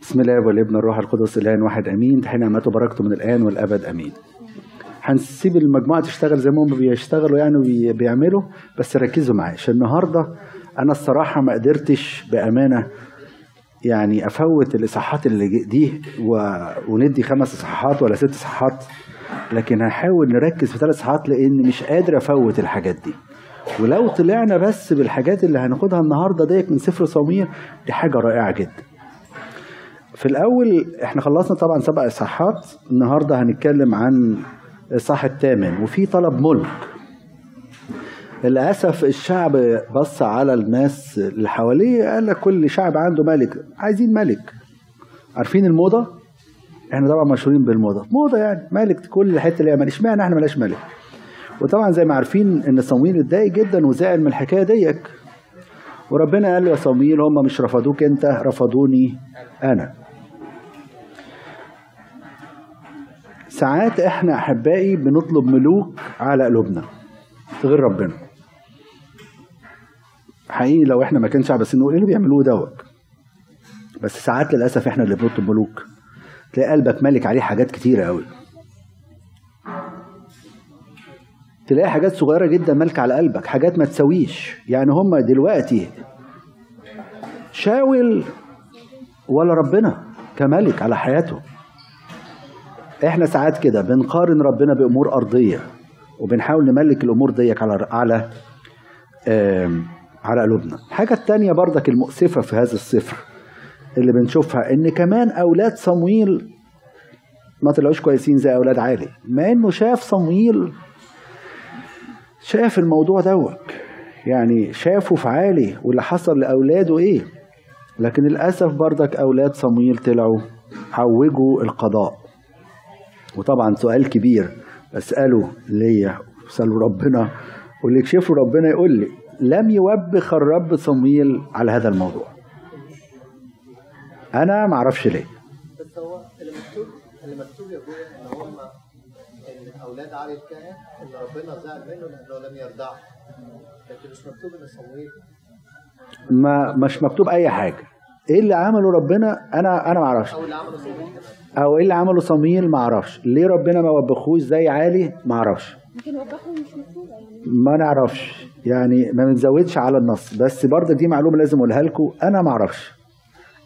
بسم الله والابن الروح القدس الآن واحد أمين تحين نعمته بركته من الآن والأبد أمين. هنسيب المجموعة تشتغل زي ما هم بيشتغلوا يعني وبيعملوا بس ركزوا معايا عشان النهارده أنا الصراحة ما قدرتش بأمانة يعني أفوت الإصحاحات اللي دي و... وندي خمس إصحاحات ولا ست إصحاحات لكن هحاول نركز في ثلاث إصحاحات لأن مش قادر أفوت الحاجات دي. ولو طلعنا بس بالحاجات اللي هناخدها النهارده ديت من سفر صمويل دي حاجة رائعة جدا. في الأول إحنا خلصنا طبعا سبع إصحاحات النهارده هنتكلم عن الاصحاح الثامن وفي طلب ملك. للأسف الشعب بص على الناس اللي حواليه قال لك كل شعب عنده ملك عايزين ملك. عارفين الموضة؟ إحنا طبعا مشهورين بالموضة. موضة يعني ملك كل حتة اللي ماليش إشمعنى إحنا ملاش ملك؟ وطبعا زي ما عارفين إن صمويل اتضايق جدا وزعل من الحكاية ديك. وربنا قال له يا صمويل هم مش رفضوك أنت رفضوني أنا. ساعات إحنا أحبائي بنطلب ملوك على قلوبنا غير ربنا. حقيقي لو إحنا مكان شعب بس نقول إيه اللي بيعملوه دوت؟ بس ساعات للأسف إحنا اللي بنطلب ملوك. تلاقي قلبك مالك عليه حاجات كتيرة قوي تلاقي حاجات صغيرة جدا مالكه على قلبك حاجات ما تسويش يعني هم دلوقتي شاول ولا ربنا كملك على حياته إحنا ساعات كده بنقارن ربنا بأمور أرضية وبنحاول نملك الأمور ديك على على على قلوبنا. الحاجة التانية برضك المؤسفة في هذا السفر اللي بنشوفها إن كمان أولاد صمويل ما طلعوش كويسين زي أولاد عالي مع إنه شاف صمويل شاف الموضوع دوت. يعني شافه في عالي واللي حصل لأولاده إيه لكن للأسف برضك أولاد صمويل طلعوا عوجوا القضاء. وطبعا سؤال كبير. أسأله ليا أسأله ربنا. واللي يكشفه ربنا يقول لي لم يوبخ الرب صمويل على هذا الموضوع. أنا ما أعرفش ليه. بس هو اللي مكتوب اللي مكتوب يا أبويا إن هم إن أولاد علي الكاهن ان ربنا زعل منه لأنه لم يرضعه. لكن مش مكتوب إن صمويل ما مش مكتوب أي حاجة. إيه اللي عمله ربنا؟ أنا أنا ما أعرفش. أو اللي عمله صمويل أو إيه اللي عمله صمويل ما أعرفش. ليه ربنا ما وبخوش زي عالي؟ ما أعرفش. يمكن وضحوا مش يعني ما نعرفش. يعني ما بنزودش على النص. بس برضه دي معلومة لازم أقولها لكم. أنا ما أعرفش.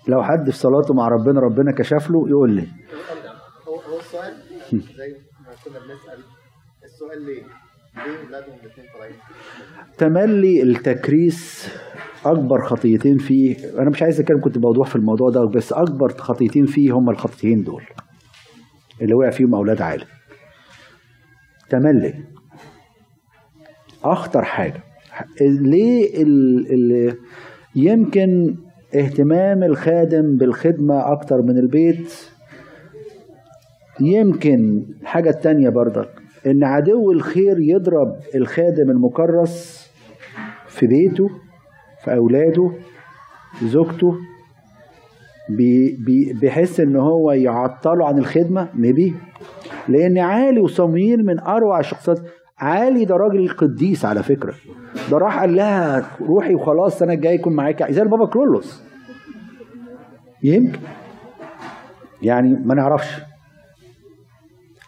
لو حد في صلاته مع ربنا ربنا كشف له يقول لي. هو هو السؤال زي ما كنا بنسأل. السؤال ليه؟ ليه ولادهم الاثنين طالعين؟ تملي التكريس أكبر خطيتين فيه أنا مش عايز أتكلم كنت بوضوح في الموضوع ده بس أكبر خطيتين فيه هم الخطيتين دول اللي وقع فيهم أولاد عالم. تملي. أخطر حاجة ليه ال ال يمكن اهتمام الخادم بالخدمة أكتر من البيت؟ يمكن الحاجة التانية برضك إن عدو الخير يضرب الخادم المكرس في بيته. في أولاده زوجته بي- بي- بحيث إن هو يعطله عن الخدمة نبي لأن عالي وصمويل من أروع الشخصيات. عالي ده راجل قديس على فكرة. ده راح قال لها روحي وخلاص السنة الجايه يكون معاك. زي البابا كرولوس. يمكن. يعني ما نعرفش.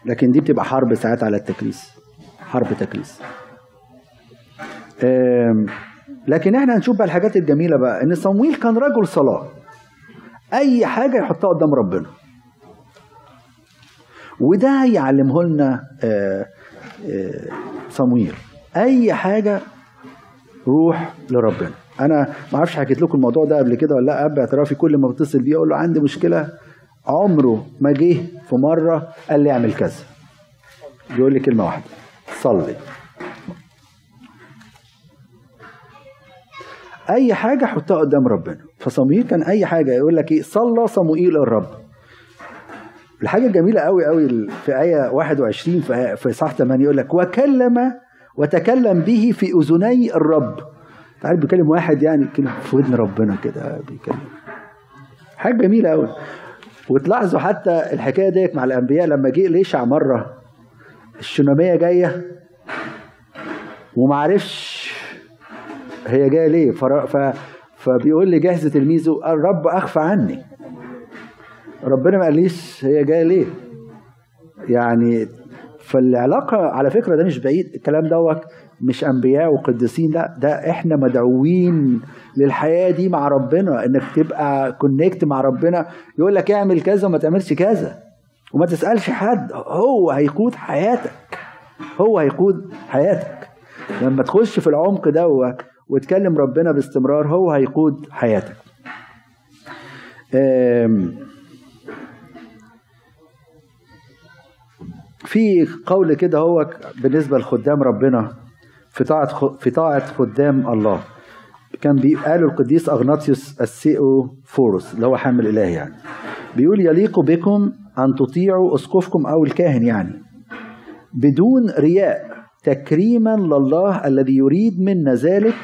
لكن دي بتبقى حرب ساعات على التكريس حرب تكريس لكن إحنا هنشوف بقى الحاجات الجميلة بقى إن صمويل كان رجل صلاة. أي حاجة يحطها قدام ربنا. وده يعلمه لنا آه، آه، صمويل. أي حاجة روح لربنا. أنا ما أعرفش حكيت لكم الموضوع ده قبل كده ولا لأ اب اعترافي كل ما بتصل بيه أقول له عندي مشكلة. عمره ما جه في مرة قال لي اعمل كذا. يقول لي كلمة واحدة صلي. أي حاجة حطها قدام ربنا. فصموئيل كان أي حاجة يقول لك إيه؟ صلى صموئيل الرب. الحاجة الجميلة قوي قوي في آية 21 في في صح 8 يقول لك وكلم وتكلم به في أذني الرب. تعرف بيكلم واحد يعني كلمه في ودن ربنا كده بيكلم. حاجة جميلة قوي وتلاحظوا حتى الحكاية ديت مع الأنبياء لما جه ليشع مرة الشنامية جاية ومعرفش هي جاية ليه. ف... فبيقول لي جهز تلميذه. الرب اخفى عني. ربنا ما قاليش هي جاية ليه؟ يعني فالعلاقة على فكرة ده مش بعيد. الكلام دوت مش أنبياء وقديسين. لا ده إحنا مدعوين للحياة دي مع ربنا. إنك تبقى كونكت مع ربنا. يقول لك اعمل كذا وما تعملش كذا. وما تسألش حد. هو هيقود حياتك. هو هيقود حياتك. لما تخش في العمق ده وتكلم ربنا باستمرار هو هيقود حياتك. في قول كده هو بالنسبة لخدام ربنا في طاعة في طاعة خدام الله. كان بيقال القديس أغناطيوس السيئو فورس اللي هو حامل إله يعني. بيقول يليق بكم أن تطيعوا أسقفكم أو الكاهن يعني. بدون رياء تكريما لله الذي يريد منا ذلك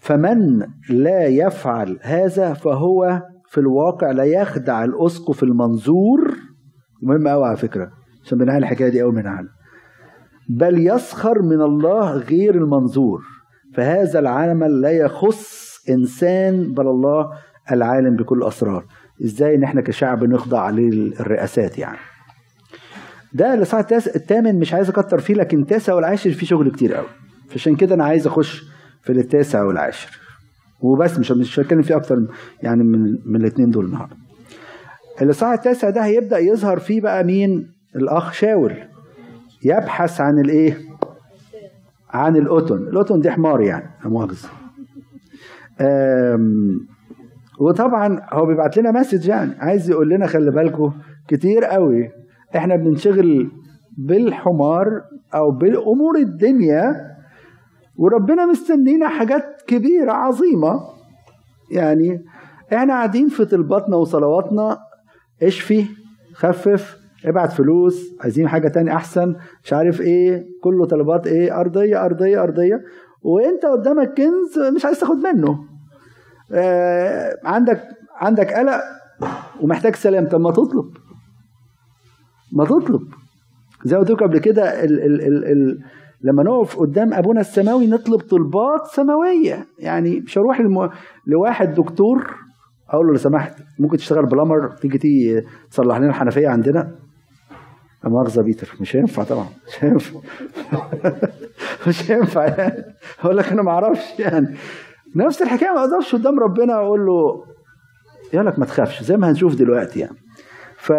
فمن لا يفعل هذا فهو في الواقع لا يخدع الأسقف المنظور. مهم قوي على فكرة عشان بنعمل الحكاية دي ما نعمل بل يسخر من الله غير المنظور. فهذا العمل لا يخص إنسان بل الله العالم بكل أسرار. إزاي إن إحنا كشعب نخضع للرئاسات يعني؟ ده الإصحاح التاس- الثامن مش عايز أكتر فيه لكن التاسع والعاشر فيه شغل كتير قوي فعشان كده أنا عايز أخش في التاسع والعاشر. وبس مش مش هتكلم فيه أكتر يعني من من الاثنين دول النهارده. الإصحاح التاسع ده هيبدأ يظهر فيه بقى مين؟ الأخ شاول. يبحث عن الإيه؟ عن الأتن الأتن دي حمار يعني آم، وطبعا هو بيبعت لنا مسج يعني عايز يقول لنا خلي بالكم كتير قوي. إحنا بننشغل بالحمار أو بالأمور الدنيا وربنا مستنينا حاجات كبيرة عظيمة. يعني إحنا قاعدين في طلباتنا وصلواتنا. اشفي خفف ابعت فلوس عايزين حاجة تاني أحسن مش عارف إيه كله طلبات إيه أرضية أرضية أرضية. وإنت قدامك كنز مش عايز تاخد منه. آه عندك عندك قلق ومحتاج سلام. طب ما تطلب. ما تطلب. زي ما قلت لكم قبل كده ال ال ال ال لما نقف قدام أبونا السماوي نطلب طلبات سماوية. يعني مش هروح للم... لواحد دكتور أقول له لو سمحت ممكن تشتغل بلمر تيجي تيجي تصلح لنا الحنفية عندنا؟ مؤاخذة بيتر. مش هينفع طبعا. مش هينفع. مش هينفع. يعني أقول لك أنا ما أعرفش يعني. نفس الحكاية ما أقدرش قدام ربنا أقول له يقول لك ما تخافش زي ما هنشوف دلوقتي يعني. ف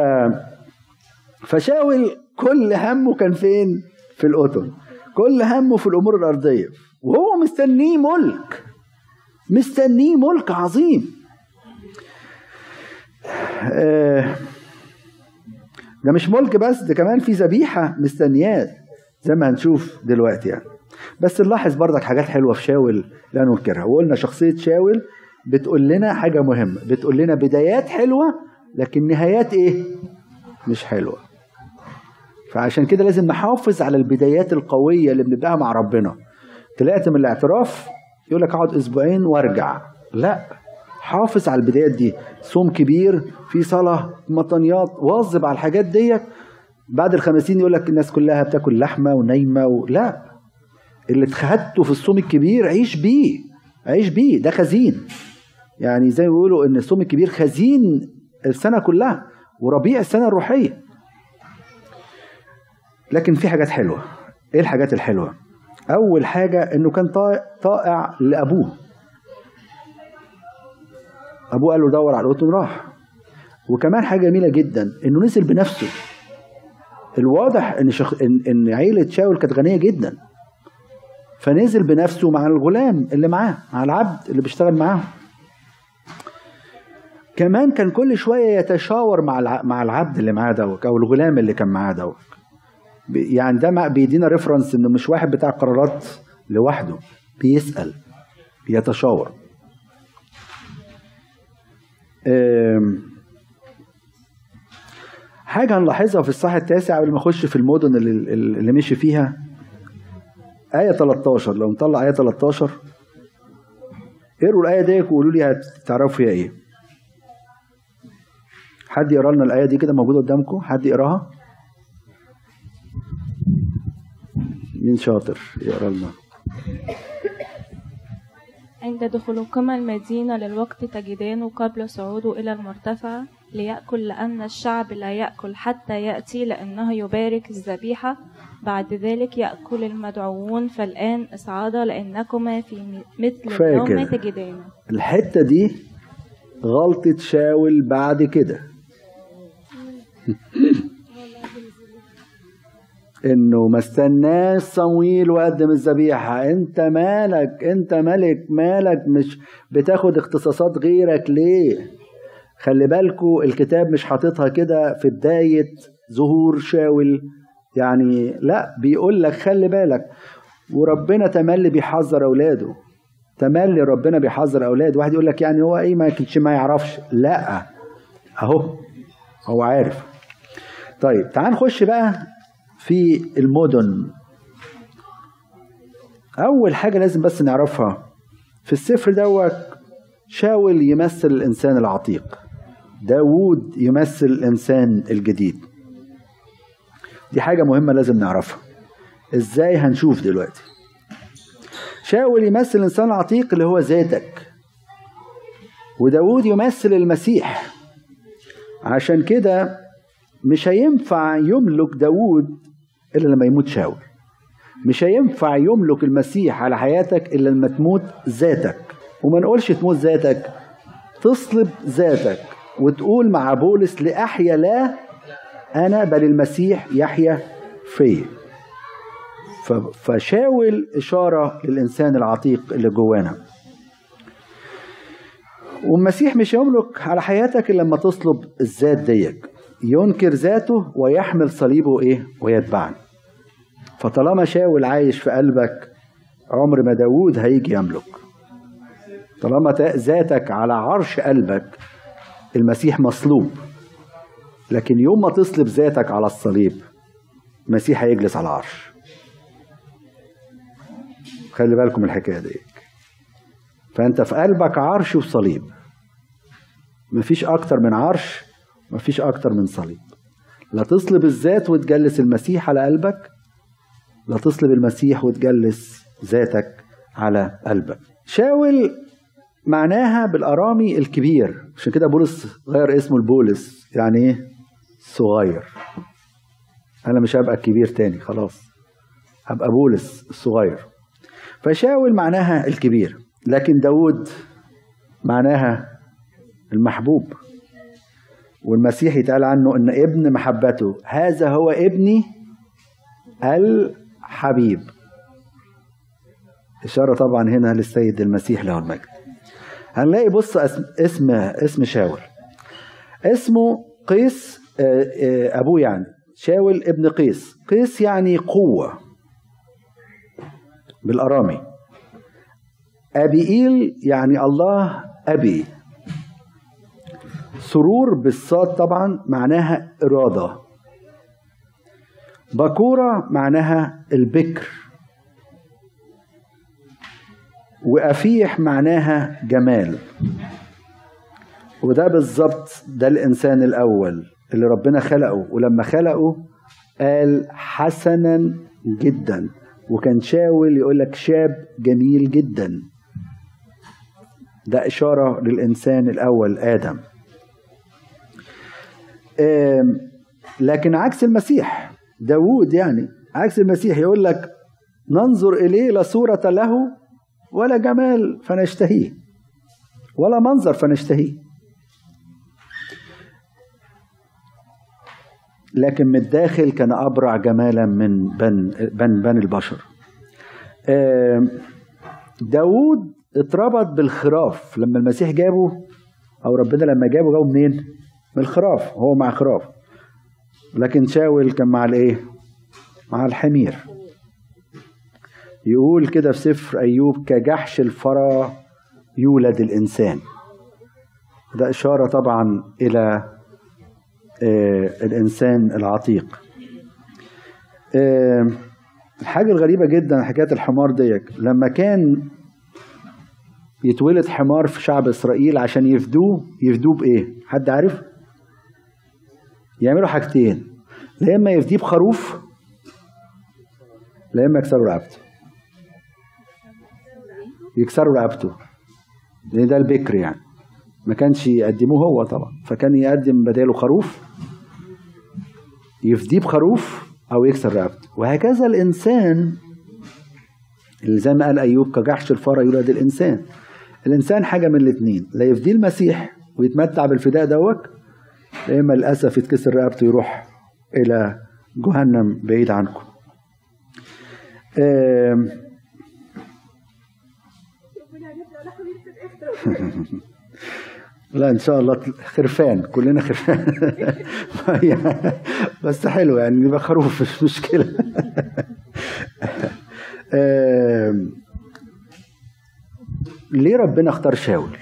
فشاول كل همه كان فين؟ في الأتن كل همه في الأمور الأرضية. وهو مستنيه ملك. مستنيه ملك عظيم. آه، ده مش ملك بس ده كمان في ذبيحة مستنياه زي ما هنشوف دلوقتي يعني. بس نلاحظ برضك حاجات حلوة في شاول لا ننكرها. وقلنا شخصية شاول بتقول لنا حاجة مهمة بتقول لنا بدايات حلوة لكن نهايات إيه؟ مش حلوة. فعشان كده لازم نحافظ على البدايات القوية اللي بنبدأها مع ربنا. طلعت من الاعتراف يقول لك اقعد أسبوعين وارجع. لا حافظ على البدايات دي. صوم كبير في صلاة مطنيات واظب على الحاجات ديت. بعد الخمسين يقول لك الناس كلها بتاكل لحمة ونايمة و... لا. اللي اتخدته في الصوم الكبير عيش بيه. عيش بيه. ده خزين. يعني زي ما بيقولوا إن الصوم الكبير خزين السنة كلها وربيع السنة الروحية. لكن في حاجات حلوة. إيه الحاجات الحلوة؟ أول حاجة إنه كان طائع, لأبوه. أبوه قال له دور على القطن راح وكمان حاجة جميلة جدا إنه نزل بنفسه. الواضح إن شخ... ان, إن عيلة شاول كانت غنية جدا. فنزل بنفسه مع الغلام اللي معاه مع العبد اللي بيشتغل معاه. كمان كان كل شوية يتشاور مع الع... مع العبد اللي معاه دوت أو الغلام اللي كان معاه دوت. يعني ده بيدينا ريفرنس إنه مش واحد بتاع قرارات لوحده بيسأل بيتشاور. حاجة هنلاحظها في الصح التاسع قبل ما أخش في المدن اللي, اللي مشي فيها. آية 13 لو نطلع آية 13 اقروا الآية دي وقولوا لي هتعرفوا فيها إيه. حد يقرأ لنا الآية دي كده موجودة قدامكم؟ حد يقراها؟ مين شاطر يقرأ لنا؟ عند دخولكما المدينة للوقت تجدان قبل صعوده إلى المرتفع ليأكل لأن الشعب لا يأكل حتى يأتي لأنه يبارك الذبيحة. بعد ذلك يأكل المدعوون. فالآن اصعدا لأنكما في مثل اليوم. تجدان. الحتة دي غلطة شاول بعد كده. إنه ما استناش صمويل وقدم الذبيحة. أنت مالك أنت ملك مالك مش بتاخد اختصاصات غيرك ليه؟ خلي بالكوا الكتاب مش حاططها كده في بداية ظهور شاول. يعني لا بيقول لك خلي بالك وربنا تملي بيحذر أولاده. تملي ربنا بيحذر أولاده. واحد يقول لك يعني هو إيه ما كانش ما يعرفش. لا أهو هو عارف. طيب تعال نخش بقى في المدن. أول حاجة لازم بس نعرفها في السفر دوت شاول يمثل الإنسان العتيق. داوود يمثل الإنسان الجديد. دي حاجة مهمة لازم نعرفها. إزاي هنشوف دلوقتي؟ شاول يمثل الإنسان العتيق اللي هو ذاتك. وداود يمثل المسيح. عشان كده مش هينفع يملك داود إلا لما يموت شاول. مش هينفع يملك المسيح على حياتك إلا لما تموت ذاتك. وما نقولش تموت ذاتك تصلب ذاتك وتقول مع بولس لأحيا لا أنا بل المسيح يحيا فيا. ف- فشاول إشارة للإنسان العتيق اللي جوانا. والمسيح مش يملك على حياتك إلا لما تصلب الذات ديك. ينكر ذاته ويحمل صليبه إيه؟ ويتبعني. فطالما شاول عايش في قلبك عمر ما داوود هيجي يملك. طالما ذاتك على عرش قلبك المسيح مصلوب. لكن يوم ما تصلب ذاتك على الصليب المسيح هيجلس على العرش. خلي بالكم الحكاية دي. فأنت في قلبك عرش وصليب. مفيش أكتر من عرش مفيش أكتر من صليب. لا تصلب الذات وتجلس المسيح على قلبك لا تصلب المسيح وتجلس ذاتك على قلبك. شاول معناها بالأرامي الكبير. عشان كده بولس غير اسمه لبولس يعني إيه؟ صغير. أنا مش هبقى الكبير تاني خلاص. هبقى بولس الصغير. فشاول معناها الكبير لكن داود معناها المحبوب. والمسيح يتقال عنه إن ابن محبته هذا هو ابني الحبيب. إشارة طبعا هنا للسيد المسيح له المجد. هنلاقي بص اسم اسم, شاول. اسمه قيس آه، آه، أبوه يعني شاول ابن قيس. قيس يعني قوة بالأرامي. أبيئيل يعني الله أبي. سرور بالصاد طبعا معناها إرادة. بكورة معناها البكر. وأفيح معناها جمال. وده بالظبط ده الإنسان الأول اللي ربنا خلقه. ولما خلقه قال حسنا جدا. وكان شاول يقول لك شاب جميل جدا. ده إشارة للإنسان الأول آدم. لكن عكس المسيح داوود يعني عكس المسيح يقول لك ننظر إليه لا صورة له ولا جمال فنشتهيه ولا منظر فنشتهيه. لكن من الداخل كان أبرع جمالا من بن بن, بن البشر. داوود اتربط بالخراف لما المسيح جابه أو ربنا لما جابه جابه منين؟ من الخراف هو مع خراف. لكن شاول كان مع الايه؟ مع الحمير. يقول كده في سفر أيوب كجحش الفرا يولد الإنسان. ده إشارة طبعا إلى آه الإنسان العتيق. آه الحاجة الغريبة جدا حكاية الحمار ديك. لما كان يتولد حمار في شعب إسرائيل عشان يفدوه يفدوه بإيه؟ حد عارف؟ يعملوا حاجتين. لا إما يفديه بخروف لا إما يكسروا رقبته. يكسروا رقبته. لأن ده البكر يعني. ما كانش يقدموه هو طبعا. فكان يقدم بداله خروف يفديه بخروف أو يكسر رقبته. وهكذا الإنسان اللي زي ما قال أيوب كجحش الفار يولد الإنسان. الإنسان حاجة من الاثنين لا يفديه المسيح ويتمتع بالفداء دوت يا اما للأسف يتكسر رقبته يروح إلى جهنم بعيد عنكم. لا إن شاء الله خرفان كلنا خرفان. بس حلو يعني نبقى خروف مش مشكلة. ليه ربنا اختار شاول؟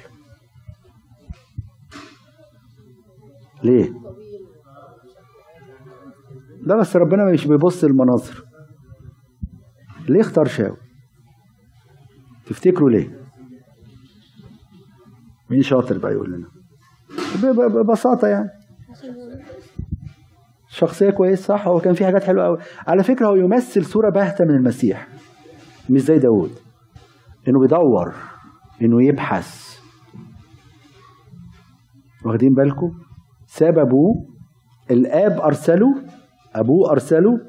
ليه؟ لا بس ربنا مش بيبص المناظر ليه اختار شاول تفتكروا ليه؟ مين شاطر بقى يقول لنا؟ ببساطة يعني. شخصية كويس صح؟ هو كان في حاجات حلوة قوي على فكرة هو يمثل صورة باهتة من المسيح مش زي داود إنه بيدور إنه يبحث. واخدين بالكم؟ ساب ابوه الآب أرسله أبوه أرسله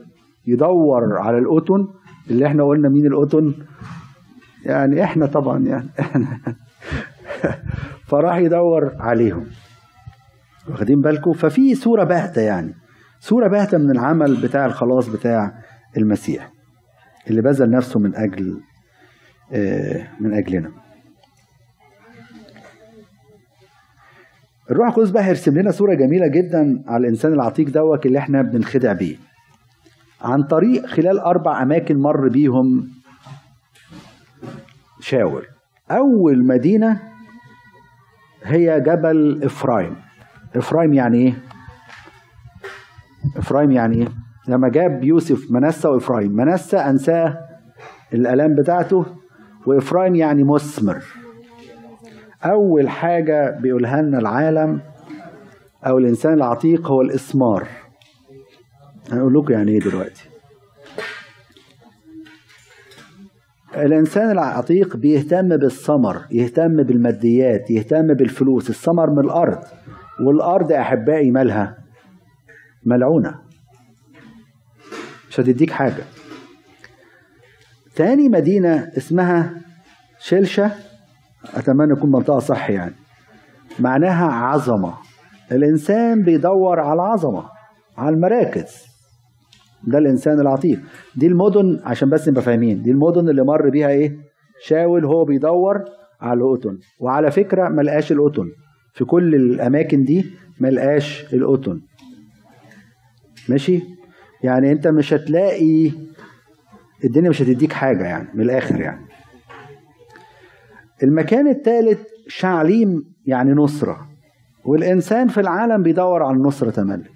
يدور على القطن اللي إحنا قلنا مين القطن يعني إحنا طبعا يعني. إحنا فراح يدور عليهم. واخدين بالكم؟ ففي صورة باهتة يعني. صورة باهتة من العمل بتاع الخلاص بتاع المسيح اللي بذل نفسه من أجل آه، من أجلنا. الروح القدس بقى هيرسم لنا صورة جميلة جدا على الإنسان العتيق دوت اللي إحنا بننخدع بيه. عن طريق خلال أربع أماكن مر بيهم شاول أول مدينة هي جبل إفرايم. إفرايم يعني إيه؟ إفرايم يعني إيه؟ لما جاب يوسف منسى وإفرايم. منسى أنساه الألام بتاعته وإفرايم يعني مثمر أول حاجة بيقولها لنا العالم أو الإنسان العتيق هو الإسمار. هنقول لكم يعني إيه دلوقتي. الإنسان العتيق بيهتم بالثمر يهتم بالماديات يهتم بالفلوس. الثمر من الأرض والأرض يا أحبائي مالها؟ ملعونة. مش هتديك حاجة. تاني مدينة اسمها شلشة. أتمنى يكون منطقة صح يعني. معناها عظمة. الإنسان بيدور على العظمه على المراكز. ده الإنسان العتيق دي المدن عشان بس نبقى فاهمين دي المدن اللي مر بيها إيه؟ شاول هو بيدور على القطن وعلى فكرة ما لقاش القطن في كل الأماكن دي ما لقاش القطن ماشي؟ يعني أنت مش هتلاقي الدنيا مش هتديك حاجة يعني من الآخر يعني. المكان الثالث شعليم يعني نصرة والإنسان في العالم بيدور على النصرة تملي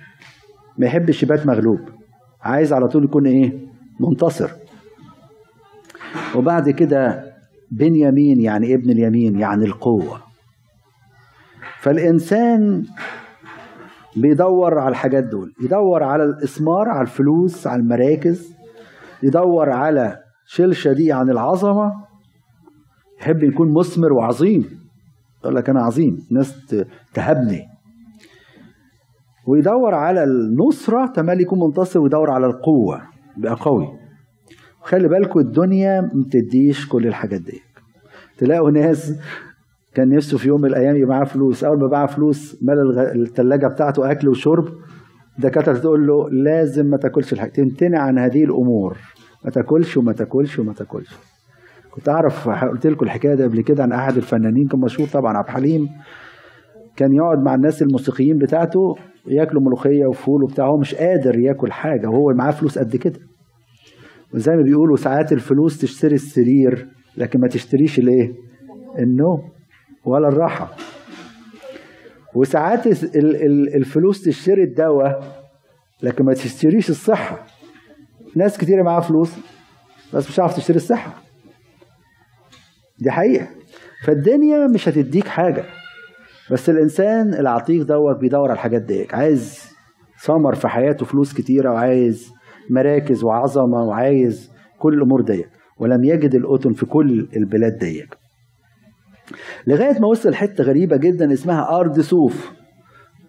ما يحبش يبات مغلوب عايز على طول يكون إيه؟ منتصر. وبعد كده بنيامين يعني ابن اليمين؟ يعني القوة. فالإنسان بيدور على الحاجات دول يدور على الإثمار على الفلوس على المراكز يدور على شلشة دي عن العظمة يحب يكون مثمر وعظيم. يقول لك أنا عظيم ناس تهبني. ويدور على النصرة تملي يكون منتصر ويدور على القوة بقى قوي. خلي بالكم الدنيا ما بتديش كل الحاجات دي. تلاقوا ناس كان نفسه في يوم من الأيام يبقى معاه فلوس. أول ما معاه فلوس مال الثلاجه بتاعته أكل وشرب. الدكاتره تقول له لازم ما تاكلش الحاجة تمتنع عن هذه الأمور. ما تاكلش وما تاكلش وما تاكلش. كنت أعرف قلت لكم الحكاية دي قبل كده عن أحد الفنانين كان مشهور طبعا عبد الحليم. كان يقعد مع الناس الموسيقيين بتاعته ياكلوا ملوخية وفول وبتاع هو مش قادر ياكل حاجة وهو معاه فلوس قد كده. وزي ما بيقولوا ساعات الفلوس تشتري السرير لكن ما تشتريش الإيه؟ النوم ولا الراحة. وساعات ال- ال- الفلوس تشتري الدواء لكن ما تشتريش الصحة. ناس كتير معاها فلوس بس مش عارف تشتري الصحة. دي حقيقة. فالدنيا مش هتديك حاجة بس الإنسان العتيق دوت بيدور على الحاجات دي عايز ثمر في حياته فلوس كتيرة وعايز مراكز وعظمة وعايز كل الأمور دي ولم يجد القطن في كل البلاد دي لغاية ما وصل حتة غريبة جدا اسمها أرض صوف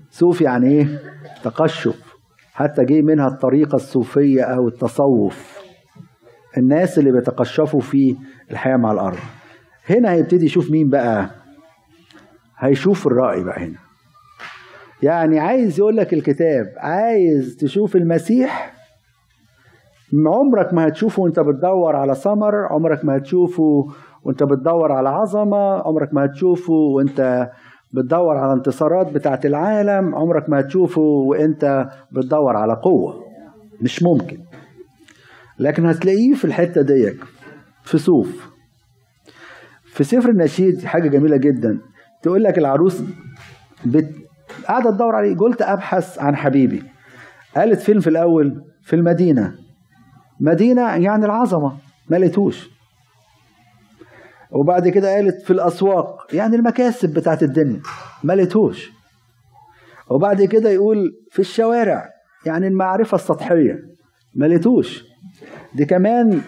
صوف يعني إيه؟ تقشف. حتى جه منها الطريقة الصوفيه أو التصوف. الناس اللي بيتقشفوا في الحياة مع الأرض. هنا هيبتدي يشوف مين بقى؟ هيشوف الرأي بقى هنا. يعني عايز يقول لك الكتاب عايز تشوف المسيح؟ عمرك ما هتشوفه وانت بتدور على ثمر عمرك ما هتشوفه وانت بتدور على عظمة عمرك ما هتشوفه وانت بتدور على انتصارات بتاعة العالم عمرك ما هتشوفه وانت بتدور على قوة. مش ممكن. لكن هتلاقيه في الحتة ديك في صوف في سفر النشيد حاجة جميلة جدا. تقول لك العروس بت... قاعدة تدور عليه. قلت أبحث عن حبيبي. قالت فين في الأول في المدينة. مدينة يعني العظمة. ما لقيتوش. وبعد كده قالت في الأسواق يعني المكاسب بتاعت الدنيا. ما لقيتوش. وبعد كده يقول في الشوارع يعني المعرفة السطحية. ما لقيتوش. دي كمان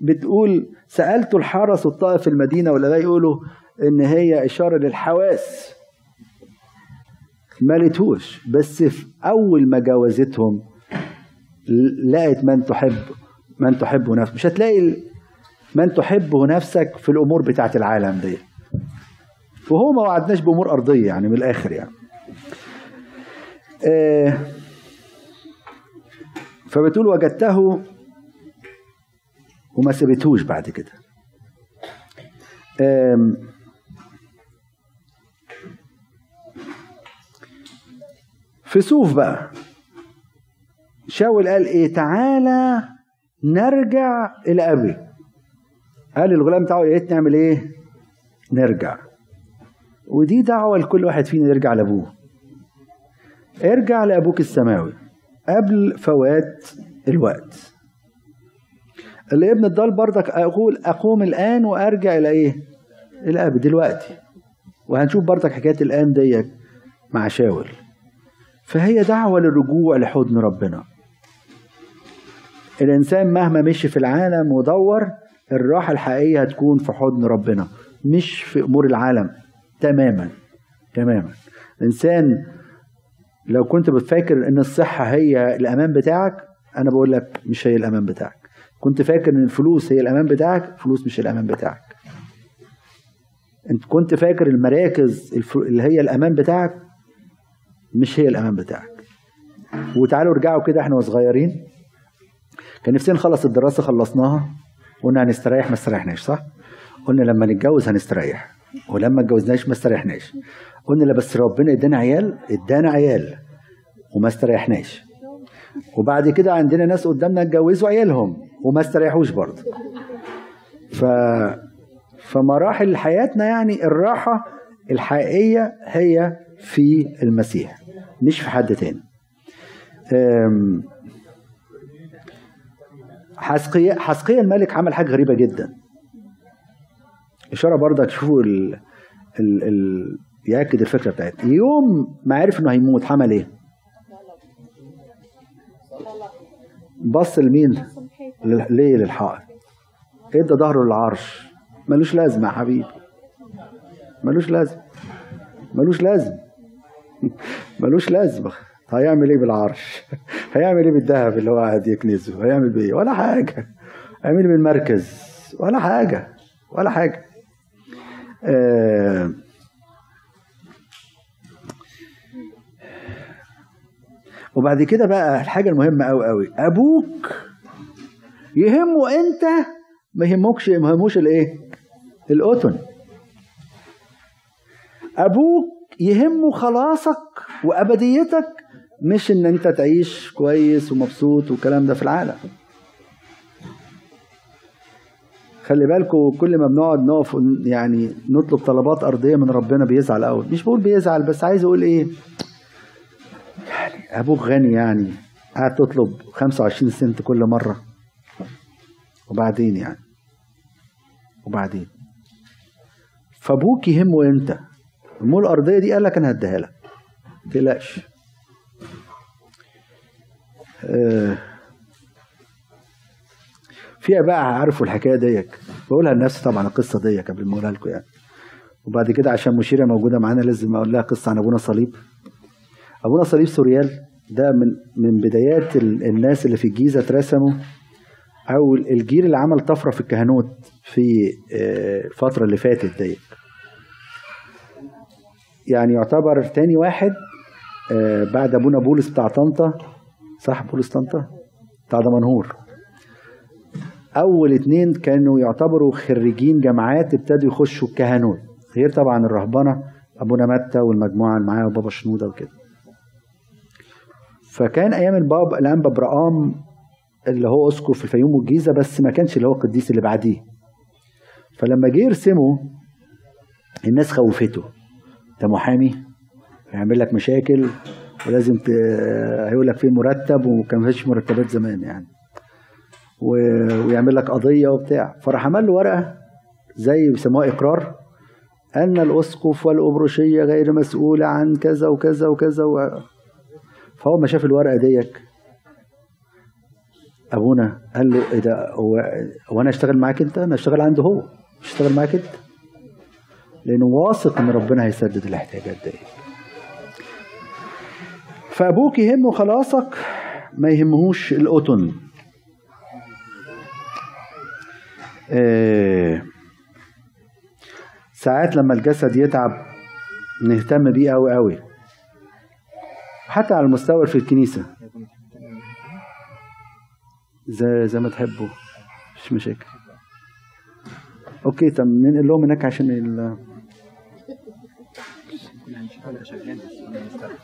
بتقول سألت الحرس الطائف في المدينة ولا يقولوا إن هي إشارة للحواس. ما لقيتوش بس في أول ما جاوزتهم لقت من تحب من تحبه نفسك مش هتلاقي من تحبه نفسك في الأمور بتاعت العالم دي. وهو ما وعدناش بأمور أرضية يعني من الآخر يعني. آه فبتقول وجدته وما سبتهوش بعد كده. في صوف بقى. شاول قال إيه؟ تعالى نرجع إلى أبي. قال للغلام بتاعه يا ريت نعمل إيه؟ نرجع. ودي دعوة لكل واحد فينا يرجع لأبوه. ارجع لأبوك السماوي قبل فوات الوقت. الابن الضال برضك أقول أقوم الآن وأرجع إلى إيه؟ إلى أبي دلوقتي. وهنشوف برضك حكاية الآن ديت مع شاول. فهي دعوة للرجوع لحضن ربنا. الإنسان مهما مشي في العالم ودور الراحة الحقيقية هتكون في حضن ربنا مش في أمور العالم. تماما. تماما. الانسان لو كنت بتفكر إن الصحة هي الأمان بتاعك أنا بقول لك مش هي الأمان بتاعك. كنت فاكر إن الفلوس هي الأمان بتاعك فلوس مش الأمان بتاعك. أنت كنت فاكر المراكز اللي هي الأمان بتاعك مش هي الأمان بتاعك. وتعالوا ارجعوا كده إحنا وصغيرين. كان نفسنا نخلص الدراسة خلصناها قلنا هنستريح ما استريحناش صح؟ قلنا لما نتجوز هنستريح ولما اتجوزناش ما استريحناش. قلنا لا بس ربنا ادانا عيال ادانا عيال وما استريحناش. وبعد كده عندنا ناس قدامنا اتجوزوا عيالهم. وما استريحوش برضه ف فمراحل حياتنا يعني الراحة الحقيقية هي في المسيح مش في حد تاني حسقية حسقية الملك عمل حاجة غريبة جدا إشارة برضه تشوفوا ال... ال... ال... يأكد الفكرة بتاعتنا يوم ما عرف إنه هيموت عمل إيه؟ بص لمين؟ ليه للحائط؟ إدى ظهره للعرش. ملوش لازمة يا حبيبي. ملوش لازمة. ملوش لازمة. ملوش لازمة. هيعمل إيه بالعرش؟ هيعمل إيه بالذهب اللي هو قاعد يكنزه؟ هيعمل بيه؟ ولا حاجة. هيعمل إيه بالمركز؟ ولا حاجة. ولا حاجة. آه. وبعد كده بقى الحاجة المهمة قوي قوي أبوك يهمه انت ما يهمكش ما يهموش الايه؟ القطن. أبوك يهمه خلاصك وأبديتك مش إن أنت تعيش كويس ومبسوط والكلام ده في العالم. خلي بالكم كل ما بنقعد نقف يعني نطلب طلبات أرضية من ربنا بيزعل قوي مش بقول بيزعل بس عايز أقول إيه؟ يعني أبوك غني يعني قاعد تطلب 25 سنت كل مرة. وبعدين يعني. وبعدين. فابوك يهمه انت الأمور الأرضية دي؟ قال لك أنا هديها لك. ما تقلقش. آه. فيها بقى عارفوا الحكاية ديك. بقولها لنفسي طبعا القصة ديك قبل ما أقولها لكم يعني. وبعد كده عشان مشيرة موجودة معانا لازم أقول لها قصة عن أبونا صليب. أبونا صليب سوريال ده من من بدايات ال- الناس اللي في الجيزة اترسموا. أو الجيل اللي عمل طفرة في الكهنوت في آه، الفترة اللي فاتت ديت. يعني يعتبر تاني واحد آه، بعد أبونا بولس بتاع طنطا. صح بولس طنطا؟ بتاع دمنهور. أول اتنين كانوا يعتبروا خريجين جامعات ابتدوا يخشوا الكهنوت غير طبعا الرهبنة أبونا متى والمجموعة اللي معاه وبابا شنودة وكده. فكان أيام الباب الأنبا برقام اللي هو أسقف في الفيوم والجيزة بس ما كانش اللي هو القديس اللي بعديه. فلما جه يرسمه الناس خوفته. ده محامي هيعمل لك مشاكل ولازم ت... هيقول لك فين مرتب وكان فيش مرتبات زمان يعني. و... ويعمل لك قضية وبتاع. فراح عمل له ورقة زي بيسموها إقرار أن الأسقف والابرشيه غير مسؤولة عن كذا وكذا وكذا و... فهو ما شاف الورقة ديك. أبونا قال له إيه ده هو هو أنا أشتغل معاك أنت؟ أنا أشتغل عنده هو. أشتغل معاك أنت؟ لأنه واثق إن ربنا هيسدد الاحتياجات دي. فأبوك يهمه خلاصك ما يهمهوش القطن آه، ساعات لما الجسد يتعب نهتم بيه قوي قوي حتى على المستوى في الكنيسة. زي زي ما تحبوا. مش مشاكل. أوكي طب ننقل لهم هناك عشان ال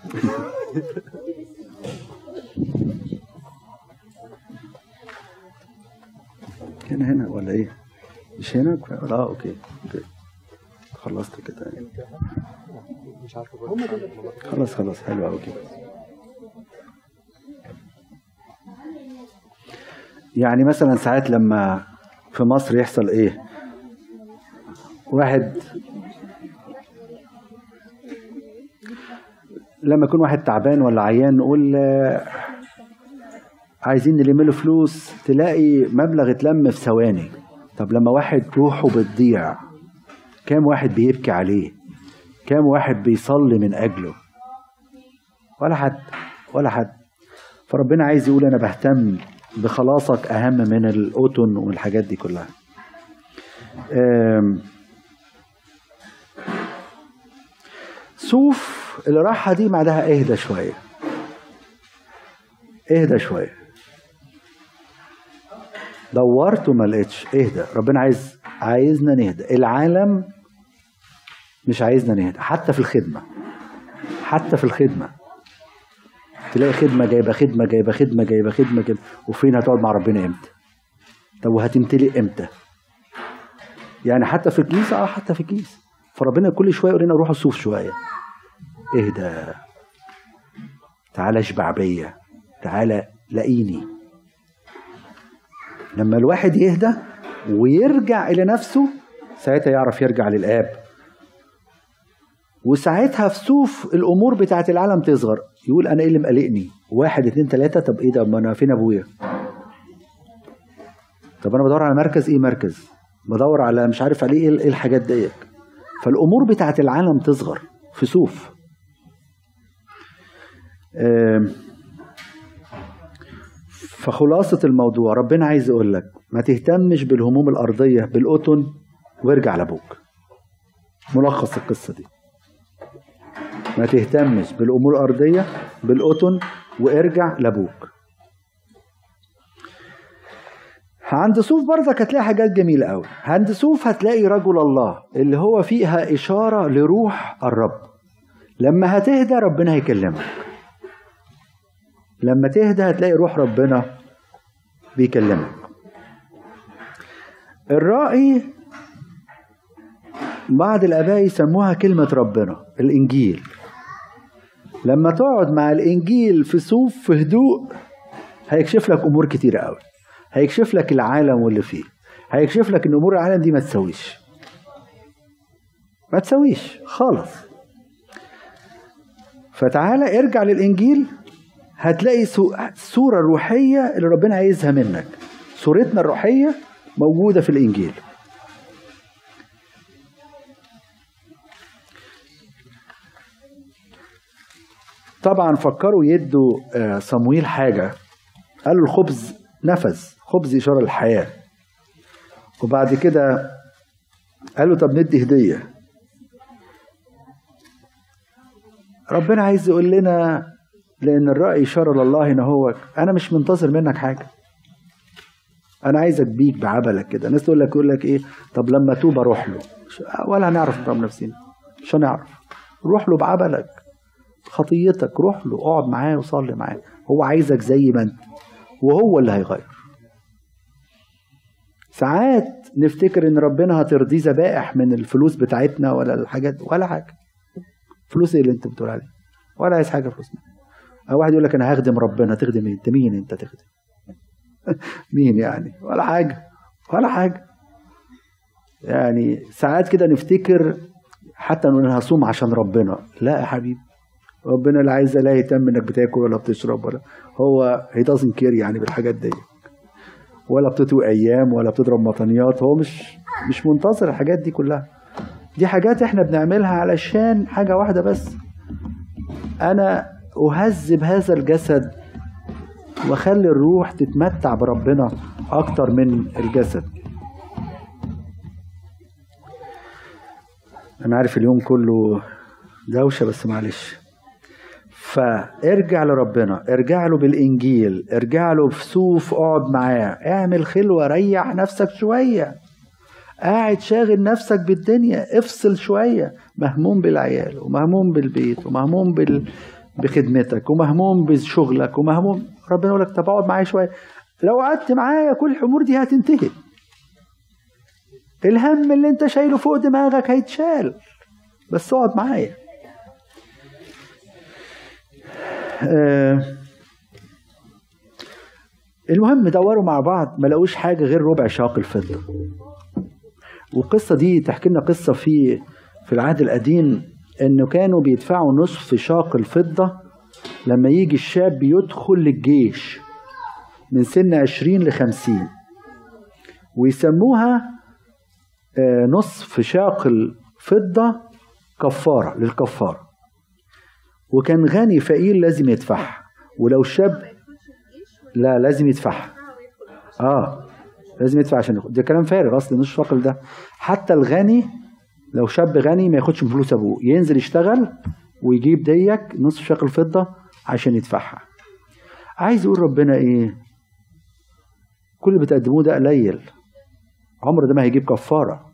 هنا هنا ولا إيه؟ مش هنا؟ آه OK OK. خلصت كده. خلاص خلاص حلو كده. يعني مثلا ساعات لما في مصر يحصل إيه؟ واحد لما يكون واحد تعبان ولا عيان نقول آه، عايزين نلم له فلوس. تلاقي مبلغ اتلم في ثواني. طب لما واحد روحه بتضيع كام واحد بيبكي عليه؟ كام واحد بيصلي من أجله؟ ولا حد ولا حد. فربنا عايز يقول أنا بهتم. بخلاصك أهم من القطن والحاجات دي كلها. صوف الراحة دي بعدها اهدى شوية. اهدى شوية. دورت وما لقيتش. اهدى. ربنا عايز عايزنا نهدى. العالم مش عايزنا نهدى. حتى في الخدمة. حتى في الخدمة. تلاقي خدمة جايبة خدمة جايبة خدمة جايبة خدمة جايبة. وفين هتقعد مع ربنا إمتى؟ طب وهتمتلئ إمتى؟ يعني حتى في الكنيسة آه حتى في الكنيسة. فربنا كل شوية يقول لنا روحوا الصوف شوية. اهدى. تعالى اشبع بيا. تعالى لاقيني لما الواحد يهدى ويرجع إلى نفسه ساعتها يعرف يرجع للآب. وساعتها في صوف الأمور بتاعت العالم تصغر. يقول أنا إيه اللي مقلقني؟ واحد اتنين تلاتة طب إيه ده؟ ما أنا فين أبويا؟ طب أنا بدور على مركز إيه مركز؟ بدور على مش عارف عليه إيه إيه الحاجات ديت. فالأمور بتاعت العالم تصغر. في آم، فخلاصة الموضوع ربنا عايز يقول لك ما تهتمش بالهموم الأرضية بالقطن وارجع لأبوك. ملخص القصة دي. ما تهتمش بالأمور الأرضية بالقطن وارجع لأبوك. عند صوف برضك هتلاقي حاجات جميلة قوي عند صوف هتلاقي رجل الله اللي هو فيها إشارة لروح الرب. لما هتهدى ربنا هيكلمك. لما تهدى هتلاقي روح ربنا بيكلمك. الرائي بعض الآباء يسموها كلمة ربنا الإنجيل. لما تقعد مع الإنجيل في صوف في هدوء هيكشف لك أمور كتيرة قوي هيكشف لك العالم واللي فيه. هيكشف لك إن أمور العالم دي ما تسويش ما تسويش خالص. فتعالى ارجع للإنجيل هتلاقي الصورة الروحية اللي ربنا عايزها منك. صورتنا الروحية موجودة في الإنجيل. طبعا فكروا يدوا آه، صمويل حاجة. قالوا الخبز نفذ خبز إشارة للحياة. وبعد كده قالوا طب ندي هدية. ربنا عايز يقول لنا لأن الرأي إشارة لله إن هو أنا مش منتظر منك حاجة. أنا عايزك بيك بعبلك كده. الناس تقول لك يقول لك إيه؟ طب لما توب أروح له. ولا هنعرف نضرب نفسنا. مش هنعرف. روح له بعبلك. خطيتك روح له اقعد معاه وصلي معاه. هو عايزك زي ما انت وهو اللي هيغير. ساعات نفتكر ان ربنا هترضيه ذبائح من الفلوس بتاعتنا ولا الحاجات ولا حاجة. فلوس إيه اللي انت بتقول عليه؟ ولا عايز حاجة فلوسنا أو واحد يقول لك أنا هخدم ربنا تخدم إيه؟ أنت مين أنت تخدم؟ مين يعني؟ ولا حاجة ولا حاجة. يعني ساعات كده نفتكر حتى نقول أنا هصوم عشان ربنا. لا يا حبيبي. ربنا لا عايز لا يهتم إنك بتاكل ولا بتشرب ولا هو هي doesn't care يعني بالحاجات دي. ولا بتطوي أيام ولا بتضرب مطنيات. هو مش مش منتظر الحاجات دي كلها. دي حاجات إحنا بنعملها علشان حاجة واحدة بس. أنا أهذب هذا الجسد وأخلي الروح تتمتع بربنا أكتر من الجسد. أنا عارف اليوم كله دوشة بس معلش. فارجع لربنا ارجع له بالإنجيل ارجع له بسوف اقعد معاه اعمل خلوة ريح نفسك شوية. قاعد شاغل نفسك بالدنيا افصل شوية. مهموم بالعيال ومهموم بالبيت ومهموم بال... بخدمتك ومهموم بشغلك ومهموم ربنا يقول لك طب اقعد معايا شوية. لو قعدت معايا كل الأمور دي هتنتهي. الهم اللي انت شايله فوق دماغك هيتشال. بس اقعد معايا. المهم دوروا مع بعض ما لقوش حاجة غير ربع شاق الفضة. والقصة دي تحكي لنا قصة في في العهد القديم إنه كانوا بيدفعوا نصف شاق الفضة لما يجي الشاب يدخل للجيش من سن عشرين لخمسين. ويسموها آه، نصف شاق الفضة كفارة للكفارة. وكان غني فقير لازم يدفعها ولو شاب لا لازم يدفعها آه لازم يدفع عشان ياخد ده كلام فارغ أصل نصف شاقل ده. حتى الغني لو شاب غني ما ياخدش من فلوس أبوه. ينزل يشتغل ويجيب ديك نصف شاقل فضة عشان يدفعها. عايز يقول ربنا إيه؟ كل اللي بتقدموه ده قليل. عمر ده ما هيجيب كفارة.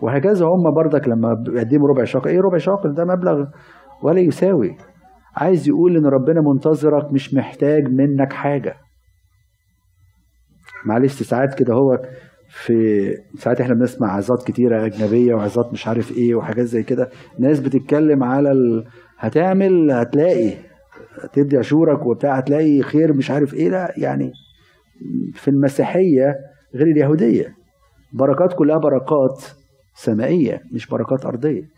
وهكذا هم بردك لما بيقدموا ربع شاقل. إيه ربع شاقل؟ ده مبلغ ولا يساوي. عايز يقول إن ربنا منتظرك مش محتاج منك حاجة. معلش ساعات كده هو في ساعات إحنا بنسمع عظات كتيرة أجنبية وعظات مش عارف إيه وحاجات زي كده. ناس بتتكلم على ال... هتعمل هتلاقي تدي عشورك وبتاع هتلاقي خير مش عارف إيه. لا يعني في المسيحية غير اليهودية. بركات كلها بركات سمائية مش بركات أرضية.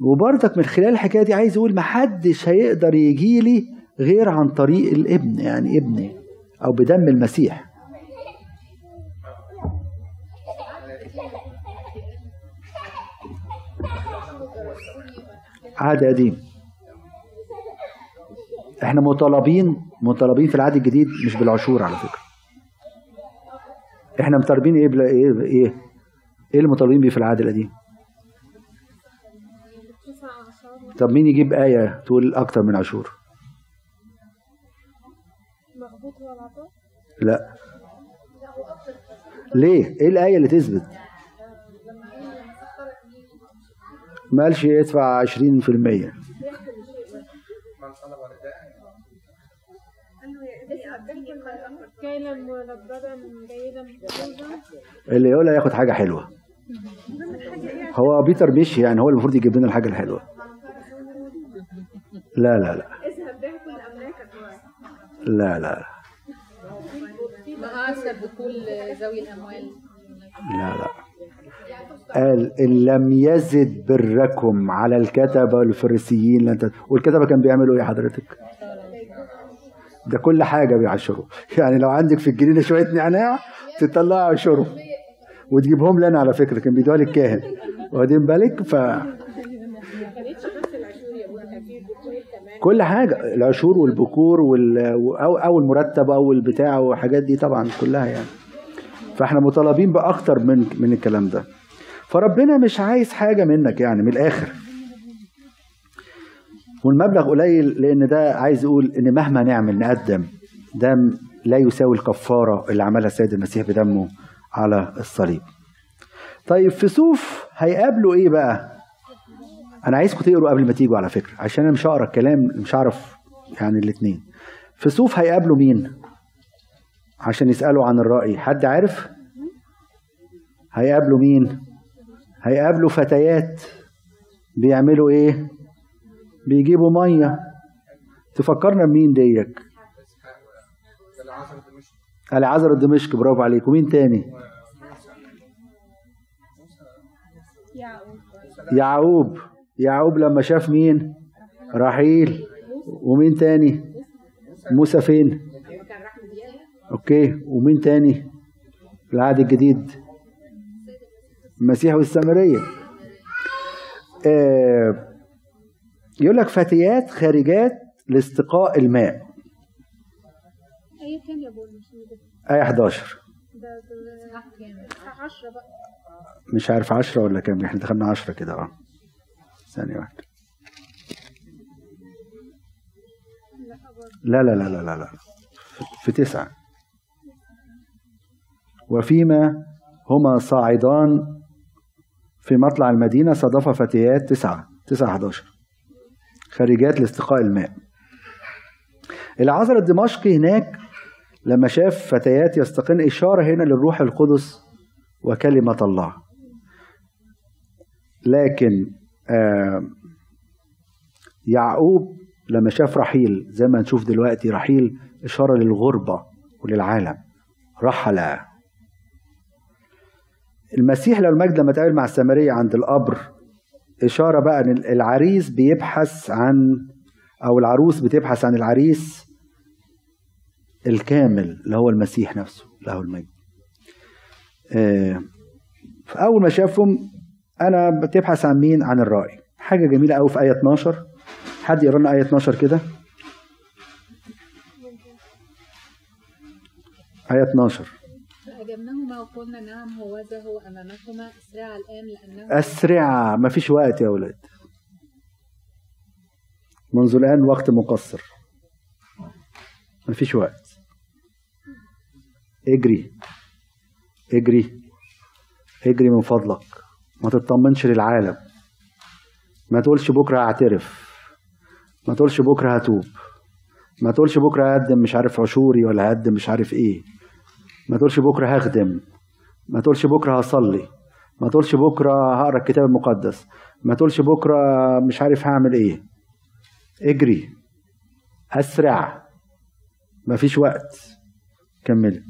وبرضك من خلال الحكاية دي عايز أقول محدش هيقدر يجي لي غير عن طريق الابن يعني ابني أو بدم المسيح. عهد قديم. إحنا مطالبين مطالبين في العهد الجديد مش بالعشور على فكرة. إحنا مطالبين إيه بلا إيه إيه؟ إيه اللي مطالبين بيه في العهد القديم؟ طب مين يجيب آية تقول أكتر من عشور لا. ليه؟ إيه الآية اللي تثبت؟ ما قالش يدفع 20% اللي يقولها ياخد حاجة حلوة هو بيتر مشي يعني هو المفروض يجيب لنا الحاجة الحلوة لا لا لا لا لا الأموال لا لا قال إن لم يزد بركم على الكتبة والفريسيين لن. والكتبة كان بيعملوا إيه حضرتك؟ ده كل حاجة بيعشروا يعني لو عندك في الجنينة شوية نعناع تطلعها عشرهم وتجيبهم لنا على فكرة كان بيدوها للكاهن. واخدين بالك؟ ف كل حاجة. العشور والبكور وال أو أو المرتب أو البتاع والحاجات دي طبعا كلها يعني. فإحنا مطالبين بأكتر من من الكلام ده. فربنا مش عايز حاجة منك يعني من الآخر. والمبلغ قليل لأن ده عايز يقول إن مهما نعمل نقدم ده لا يساوي الكفارة اللي عملها السيد المسيح بدمه على الصليب. طيب في صوف هيقابلوا إيه بقى؟ أنا عايزكم تقروا قبل ما تيجوا على فكرة عشان أنا مش هقرأ الكلام مش هعرف يعني الاثنين في صوف هيقابلوا مين؟ عشان يسألوا عن الرأي. حد عارف؟ هيقابلوا مين؟ هيقابلوا فتيات بيعملوا إيه؟ بيجيبوا مية. تفكرنا بمين ديك؟ العذر الدمشق. برافو عليك ومين تاني؟ يعقوب. يعقوب لما شاف مين؟ رحيل. ومين تاني؟ موسى فين؟ أوكي. ومين تاني؟ في العهد الجديد. المسيح والسامرية. آه يقول لك فتيات خارجات لاستقاء الماء. إيه كام يا آية 11 ده ده 10 بقى. مش عارف 10 ولا كام إحنا دخلنا 10 كده آه. ثانية واحدة. لا لا لا لا لا لا. في تسعة. وفيما هما صاعدان في مطلع المدينة صادف فتيات تسعة تسعة 11 خارجات لاستقاء الماء. العذر الدمشقي هناك لما شاف فتيات يستقن إشارة هنا للروح القدس وكلمة الله. لكن آه يعقوب لما شاف رحيل زي ما نشوف دلوقتي رحيل إشارة للغربة وللعالم. رحل. المسيح لو المجد لما اتقابل مع السامرية عند القبر إشارة بقى إن العريس بيبحث عن أو العروس بتبحث عن العريس الكامل اللي هو المسيح نفسه له المجد. آه فأول ما شافهم أنا بتبحث عن مين؟ عن الرائي. حاجة جميلة أوي في آية 12 حد يقرأ لنا آية 12 كده؟ آية 12 فأجبناهما وقلنا نعم هوذا هو أمامكما اسرعا الآن لأنه أسرع. ما فيش وقت يا أولاد منذ الآن وقت مقصر. ما فيش وقت. اجري. اجري. اجري من فضلك. ما تطمنش للعالم. ما تقولش بكرة هعترف. ما تقولش بكرة هتوب. ما تقولش بكرة هقدم مش عارف عشوري ولا هقدم مش عارف إيه. ما تقولش بكرة هخدم. ما تقولش بكرة هصلي. ما تقولش بكرة هقرأ الكتاب المقدس. ما تقولش بكرة مش عارف هعمل إيه. اجري. أسرع. مفيش وقت. كملي.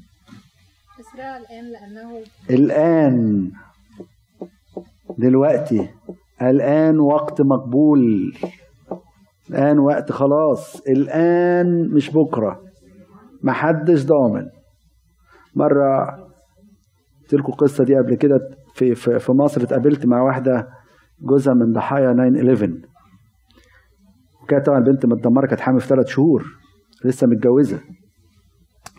اسرعا الآن لأنه الآن. دلوقتي. الآن وقت مقبول. الآن وقت خلاص. الآن مش بكرة. محدش ضامن. مرة قلت لكم القصة دي قبل كده في, في, في مصر اتقابلت مع واحدة جوزها من ضحايا 9/11 وكانت طبعا البنت متدمرة كانت حامل في ثلاث شهور لسه متجوزة.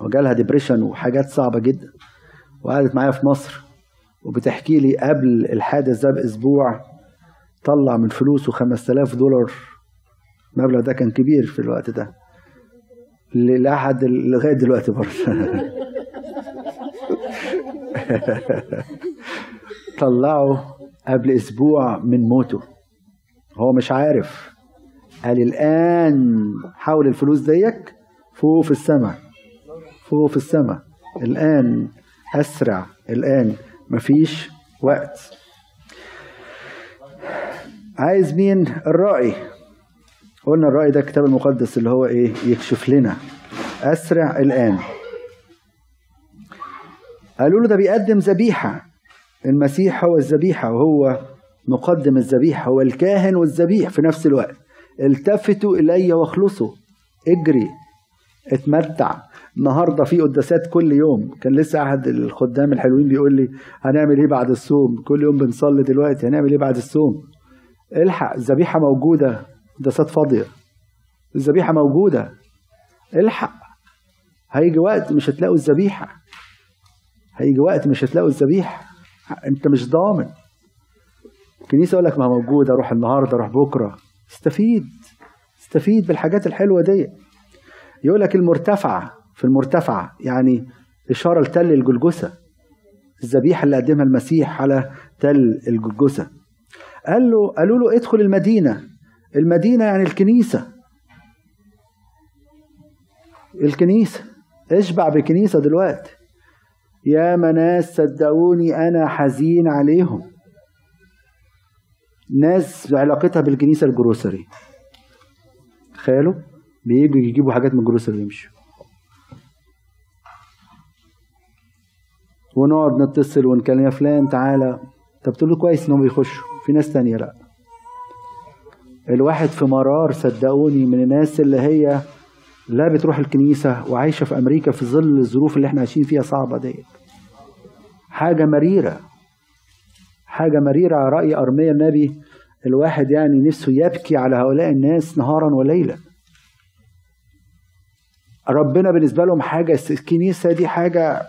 وجالها ديبريشن وحاجات صعبة جدا. وقعدت معايا في مصر. وبتحكي لي قبل الحادث ده بأسبوع طلع من فلوسه 5000 دولار. المبلغ ده كان كبير في الوقت ده. لأحد لغاية دلوقتي برضه. طلعه قبل أسبوع من موته. هو مش عارف. قال الآن حول الفلوس ديك فوق في السماء فوق في السماء. الآن أسرع الآن مفيش وقت. عايز مين؟ الرائي قلنا الرائي ده الكتاب المقدس اللي هو إيه؟ يكشف لنا. أسرع الآن. قالوا له ده بيقدم ذبيحة. المسيح هو الذبيحة وهو مقدم الذبيحة هو الكاهن والذبيح في نفس الوقت. التفتوا إلي واخلصوا. اجري. اتمتع. النهارده في قداسات كل يوم. كان لسه أحد الخدام الحلوين بيقول لي هنعمل إيه بعد الصوم؟ كل يوم بنصلي دلوقتي. هنعمل إيه بعد الصوم؟ الحق. الذبيحة موجودة. قداسات فاضية. الذبيحة موجودة. الحق. هيجي وقت مش هتلاقوا الذبيحة. هيجي وقت مش هتلاقوا الذبيحه انت مش ضامن. الكنيسه يقول لك ما موجوده روح النهارده روح بكرة. استفيد. استفيد بالحاجات الحلوة دي. يقول لك المرتفعة في المرتفعة يعني إشارة لتل الجلجسه الذبيحة اللي قدمها المسيح على تل الجلجسه قال له قالوا له ادخل المدينة. المدينة يعني الكنيسة. الكنيسة. اشبع بكنيسة دلوقتي. يا ناس صدقوني أنا حزين عليهم. ناس علاقتها بالكنيسة الجروسري. تخيلوا؟ بيجوا يجيبوا حاجات من الجروسري ويمشوا. ونقعد نتصل ونكلم يا فلان تعالى. طب تقول له كويس انهم بيخشوا. في ناس تانية لأ. الواحد في مرار صدقوني من الناس اللي هي لا بتروح الكنيسة وعايشة في أمريكا في ظل الظروف اللي إحنا عايشين فيها صعبة ديت. حاجة مريرة. حاجة مريرة على رأي أرميا النبي. الواحد يعني نفسه يبكي على هؤلاء الناس نهارا وليلا. ربنا بالنسبة لهم حاجة الكنيسة دي حاجة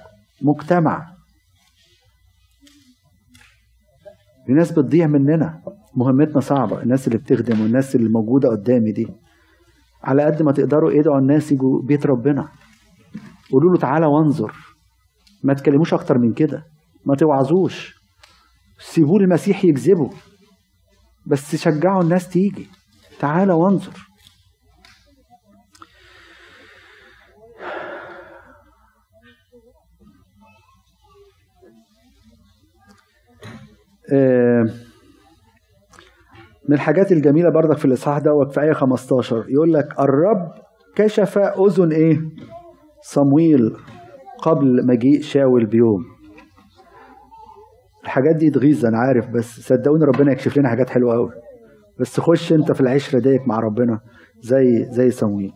مجتمع. الناس بتضيع مننا. مهمتنا صعبة. الناس اللي بتخدم والناس اللي موجودة قدامي دي. على قد ما تقدروا ادعوا الناس يجوا بيت ربنا. قولوا له تعالى وانظر. ما تكلموش أكتر من كده. ما توعظوش. سيبوه المسيح يكذبه بس شجعوا الناس تيجي. تعالى وانظر. آه، من الحاجات الجميلة برضك في الإصحاح دوت في آية 15 يقول لك الرب كشف أذن إيه؟ صمويل قبل مجيء شاول بيوم. الحاجات دي تغيظ أنا عارف بس صدقوني ربنا يكشف لنا حاجات حلوة أوي. بس خش أنت في العشرة ديت مع ربنا زي زي صمويل.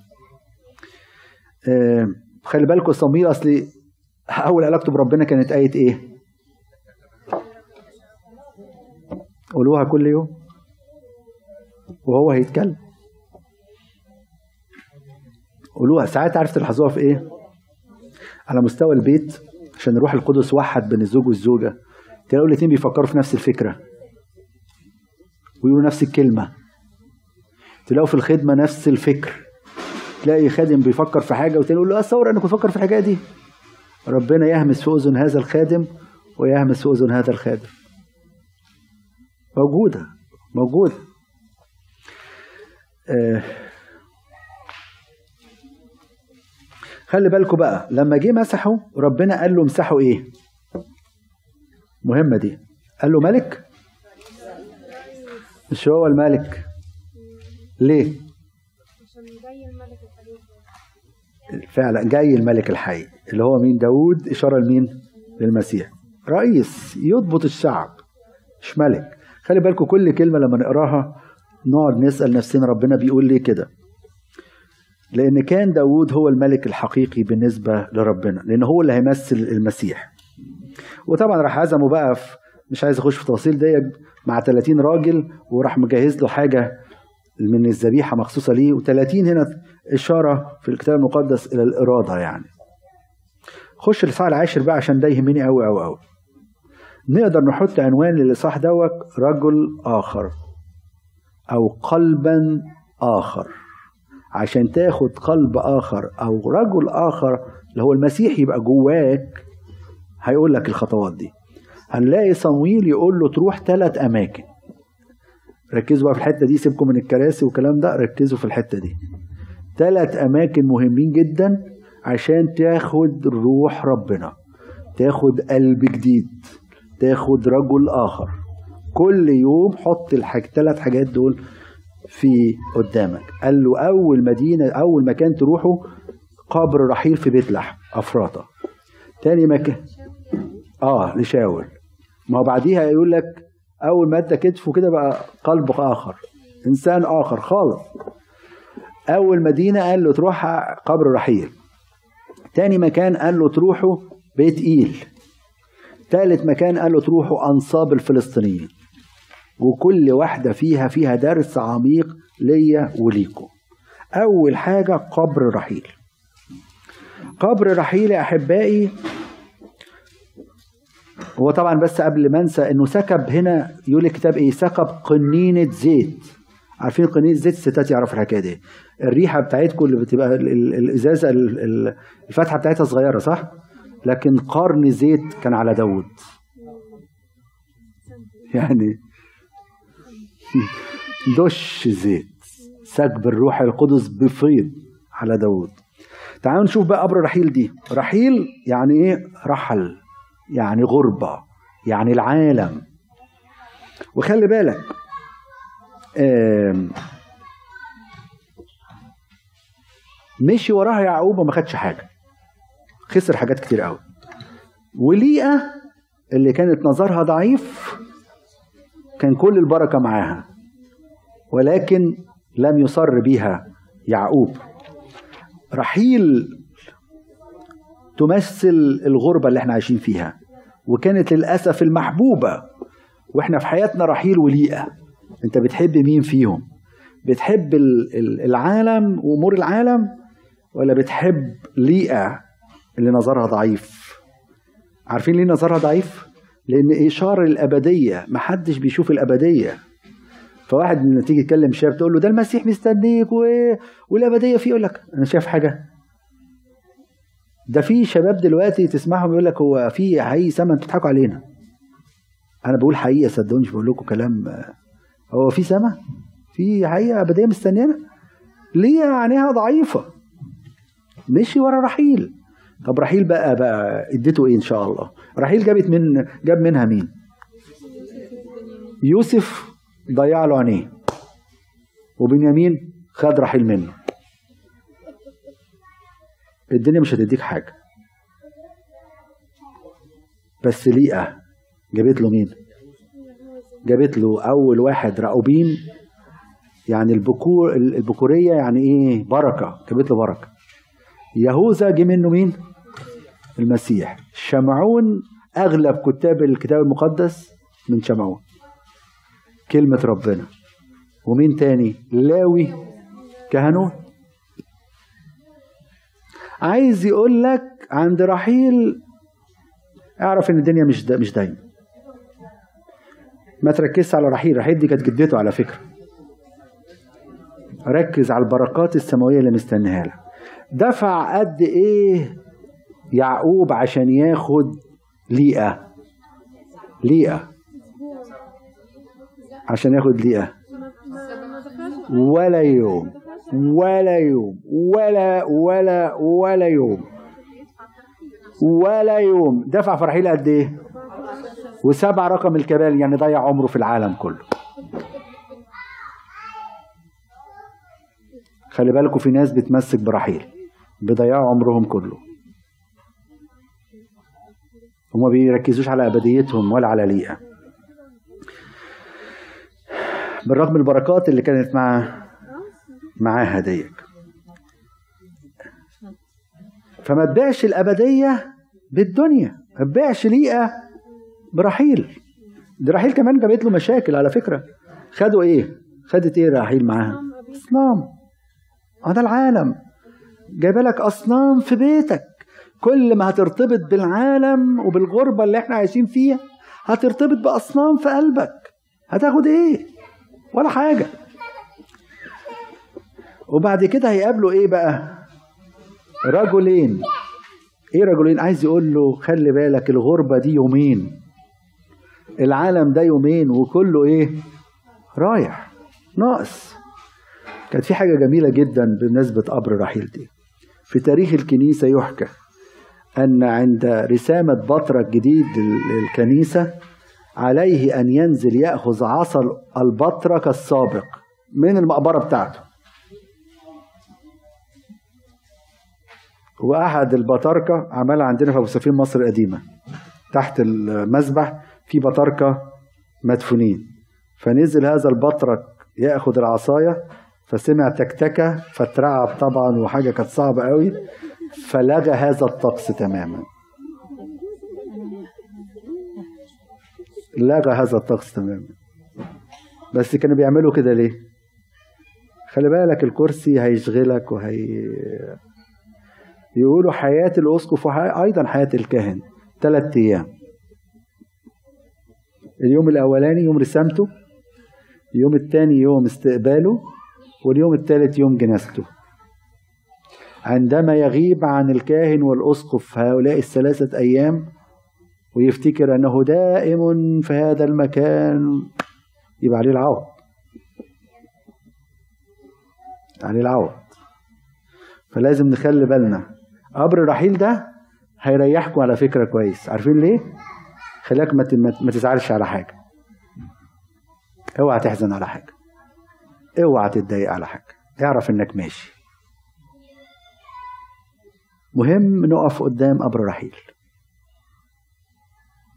آه، خلي بالكم صمويل أصلي أول علاقته بربنا كانت آية إيه؟ قولوها كل يوم. وهو هيتكلم. قولوها ساعات عارف تلاحظوها في إيه؟ على مستوى البيت عشان الروح القدس وحد بين الزوج والزوجة. تلاقوا الاتنين بيفكروا في نفس الفكرة. ويقولوا نفس الكلمة. تلاقوا في الخدمة نفس الفكر. تلاقي خادم بيفكر في حاجة وتاني يقول له اصور أنا كنت بفكر في الحاجة دي. ربنا يهمس في أذن هذا الخادم ويهمس في أذن هذا الخادم. موجودة موجودة. آه. خلي بالكم بقى لما جه مسحه ربنا قال له امسحه إيه؟ مهمة دي. قال له ملك؟ مش هو الملك؟ ليه؟ فعلا جاي الملك الحي اللي هو مين؟ داود إشارة لمين؟ للمسيح. رئيس يضبط الشعب مش ملك. خلي بالكم كل كلمة لما نقراها نقعد نسأل نفسنا ربنا بيقول ليه كده. لأن كان داود هو الملك الحقيقي بالنسبة لربنا لأن هو اللي هيمثل المسيح. وطبعا راح عزمه بقى في مش عايز أخش في تفاصيل ديت مع 30 راجل وراح مجهز له حاجة من الذبيحة مخصوصة ليه. و30 هنا إشارة في الكتاب المقدس إلى الإرادة يعني. خش الاصحاح العاشر بقى عشان ده يهمني قوي قوي قوي نقدر نحط عنوان للإصحاح دوت رجل آخر. أو قلبا آخر. عشان تاخد قلب آخر أو رجل آخر اللي هو المسيح يبقى جواك هيقول لك الخطوات دي. هنلاقي صمويل يقول له تروح ثلاث أماكن. ركزوا بقى في الحتة دي سيبكم من الكراسي والكلام ده ركزوا في الحتة دي. ثلاث أماكن مهمين جدا عشان تاخد روح ربنا تاخد قلب جديد تاخد رجل آخر. كل يوم حط الحاج ثلاث حاجات دول في قدامك. قال له أول مدينة أول مكان تروحه قبر رحيل في بيت لحم أفراطة. تاني مكان آه لشاول. ما بعديها يقول لك أول ما أدى كتفه كده بقى قلب آخر إنسان آخر خالص. أول مدينة قال له تروح قبر رحيل. تاني مكان قال له تروحوا بيت إيل. تالت مكان قال له تروحوا أنصاب الفلسطينيين. وكل واحدة فيها فيها درس عميق ليا وليكم. أول حاجة قبر رحيل. قبر رحيل يا أحبائي هو طبعا بس قبل ما أنسى إنه سكب هنا يقول الكتاب إيه؟ سكب قنينة زيت. عارفين قنينة زيت؟ الستات يعرفوا الحكاية دي. الريحة بتاعتكم اللي بتبقى ال- ال- الإزازة ال- ال- الفتحه بتاعتها صغيرة صح؟ لكن قرن زيت كان على داود يعني دش زيت سكب الروح القدس بفيض على داود تعالوا نشوف بقى قبر رحيل دي. رحيل يعني إيه؟ رحل يعني غربة يعني العالم. وخلي بالك مشي وراها يعقوب وما خدش حاجة. خسر حاجات كتير قوي. وليئة اللي كانت نظرها ضعيف كان كل البركة معاها ولكن لم يصر بها يعقوب. رحيل تمثل الغربة اللي إحنا عايشين فيها وكانت للأسف المحبوبة. وإحنا في حياتنا رحيل وليئة. انت بتحب مين فيهم؟ بتحب ال- ال- العالم وأمور العالم ولا بتحب ليئة اللي نظرها ضعيف؟ عارفين ليه نظرها ضعيف؟ لأن اشاره الأبدية محدش بيشوف الأبدية. فواحد لما تيجي تكلم شاب تقول له ده المسيح مستنيك و... والأبدية فيه يقول لك أنا شايف حاجة. ده في شباب دلوقتي تسمعهم يقول لك هو في حقيقي سما أنتوا بتضحكوا علينا. أنا بقول حقيقه صدقوني مش بقول لكم كلام. هو في سما في حقيقة أبدية مستنيانا؟ ليه عينيها ضعيفة؟ مشي ورا رحيل. طب رحيل بقى بقى اديته إيه إن شاء الله؟ رحيل جابت من جاب منها مين؟ يوسف ضيع له عينيه. وبنيامين خد رحيل منه. الدنيا مش هتديك حاجة. بس ليئة جابت له مين؟ جابت له أول واحد رأوبين. يعني البكور البكورية يعني إيه؟ بركة. جابت له بركة. يهوذا جه منه مين؟ المسيح. شمعون أغلب كتاب الكتاب المقدس من شمعون. كلمة ربنا. ومين تاني؟ لاوي. كهنوت عايز يقول لك عند رحيل اعرف إن الدنيا مش دا مش دايما ما تركزش على رحيل. رحيل دي كانت جدته على فكرة. ركز على البركات السماوية اللي مستنيها لك. دفع قد إيه يعقوب عشان ياخد ليئة. ليئة. عشان ياخد ليئة. ولا يوم. ولا يوم. ولا ولا ولا يوم. ولا يوم. دفع في رحيل قد إيه؟ وسبع رقم الكبال يعني ضيع عمره في العالم كله. خلي بالكم في ناس بتمسك برحيل بيضيعوا عمرهم كله. هما بيركزوش على أبديتهم ولا على ليئة. بالرغم البركات اللي كانت مع معاها ديك فما تبيعش الأبدية بالدنيا ما تبيعش ليئة برحيل. دي رحيل كمان جابت له مشاكل على فكرة. خدوا إيه؟ خدت إيه رحيل معاها؟ أصنام. هذا العالم. جايبة لك أصنام في بيتك. كل ما هترتبط بالعالم وبالغربة اللي إحنا عايشين فيها هترتبط بأصنام في قلبك. هتاخد إيه؟ ولا حاجة. وبعد كده هيقابلوا إيه بقى؟ رجلين. إيه رجلين؟ عايز يقول له خلي بالك الغربة دي يومين. العالم ده يومين وكله إيه؟ رايح. ناقص. كانت في حاجة جميلة جدا بمناسبة قبر رحيل دي. في تاريخ الكنيسة يحكى أن عند رسامة بطرك جديد للكنيسة عليه أن ينزل يأخذ عصا البطرك السابق من المقبرة بتاعته. وأحد البطاركة عملها عندنا في أبو سفين مصر القديمة تحت المذبح في بطاركة مدفونين. فنزل هذا البطرك يأخذ العصاية فسمع تكتكة فاترعب طبعا وحاجة كانت صعبة قوي. فلغى هذا الطقس تماما. لغى هذا الطقس تماما. بس كانوا بيعملوا كده ليه؟ خلي بالك الكرسي هيشغلك وهي يقولوا حياة الأسقف وأيضا حياة الكاهن. ثلاث أيام. اليوم الأولاني يوم رسامته اليوم الثاني يوم استقباله واليوم الثالث يوم جنازته. عندما يغيب عن الكاهن والأسقف هؤلاء الثلاثة أيام ويفتكر أنه دائم في هذا المكان يبقى عليه العوض. عليه العوض. فلازم نخلي بالنا. قبر رحيل ده هيريحكم على فكرة كويس. عارفين ليه؟ خلاك ما ما تزعلش على حاجة. اوعى تحزن على حاجة. اوعى تتضايق على حاجة. اعرف انك ماشي. مهم نقف قدام قبر رحيل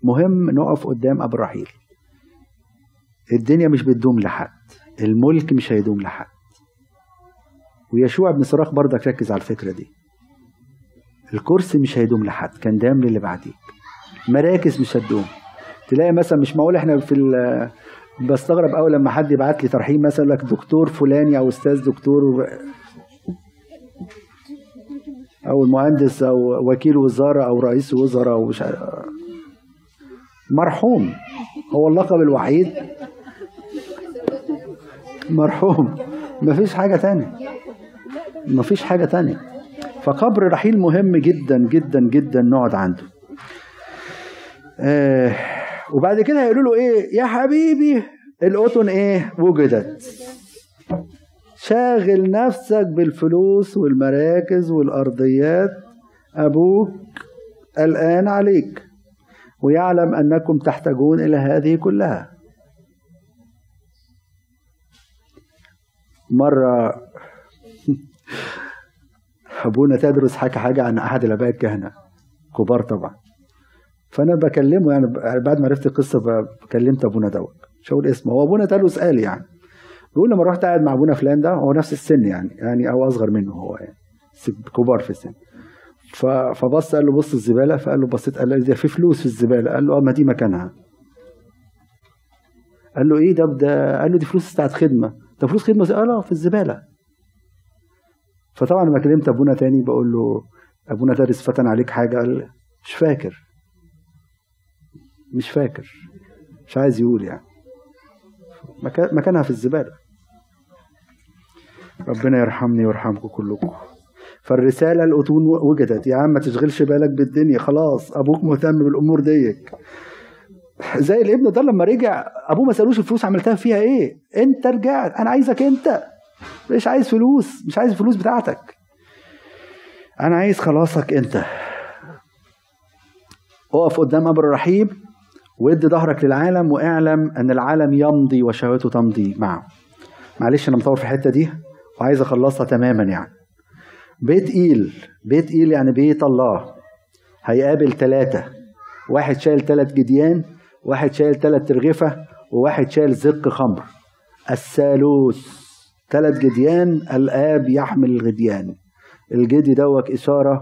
مهم نقف قدام قبر رحيل الدنيا مش بتدوم لحد الملك مش هيدوم لحد. ويشوع بن صراخ برضك ركز على الفكرة دي. الكرسي مش هيدوم لحد كان دام للي بعديك. مراكز مش هتدوم. تلاقي مثلا مش معقول إحنا في بستغرب قوي لما حد يبعت لي ترحيب مثلا لك دكتور فلاني أو أستاذ دكتور. أو المهندس أو وكيل وزارة أو رئيس وزراء أو مش مرحوم. هو اللقب الوحيد. مرحوم. مفيش حاجة تانية. مفيش حاجة تانية. فقبر رحيل مهم جدا جدا جدا نقعد عنده. آه وبعد كده هيقولوا له إيه؟ يا حبيبي القطن إيه؟ وجدت. شاغل نفسك بالفلوس والمراكز والأرضيات. أبوك قلقان عليك. ويعلم أنكم تحتاجون إلى هذه كلها. مرة أبونا تدرس حكى حاجة عن أحد الأباء الكهنة. كبار طبعا. فأنا بكلمه يعني بعد ما عرفت القصة ب- كلمت أبونا دوت. مش هقول اسمه. هو أبونا تدرس قال يعني. بيقول لما رحت قاعد مع أبونا فلان ده هو نفس السن يعني يعني أو أصغر منه هو يعني كبار في السن. فبص قال له بص الزبالة فقال له بصيت قال له ده في فلوس في الزبالة؟ قال له آه ما دي مكانها. قال له إيه ده ده قال له دي فلوس بتاعت خدمة. ده فلوس خدمة؟ قال آه في الزبالة. فطبعا لما كلمت أبونا تاني بقول له أبونا دارس فتن عليك حاجة؟ قال مش فاكر. مش فاكر. مش عايز يقول يعني. مكا- مكانها في الزبالة. ربنا يرحمني ويرحمكم كلكم. فالرسالة الأتون وجدت يا عم ما تشغلش بالك بالدنيا خلاص أبوك مهتم بالأمور ديك. زي الابن ده لما رجع أبوه ما سألوش الفلوس عملتها فيها إيه؟ أنت رجعت أنا عايزك أنت. مش عايز فلوس مش عايز الفلوس بتاعتك. أنا عايز خلاصك أنت. اقف قدام أمر رحيب وادي ظهرك للعالم واعلم أن العالم يمضي وشهوته تمضي معه. معلش أنا مطول في الحتة دي. وعايز أخلصها تماما يعني. بيت إيل بيت إيل يعني بيت الله. هيقابل ثلاثة واحد شايل ثلاث جديان واحد شايل ثلاث ترغفة وواحد شايل زق خمر. الثالوث. ثلاث جديان الآب يحمل الغديان. الجدي دوك إشارة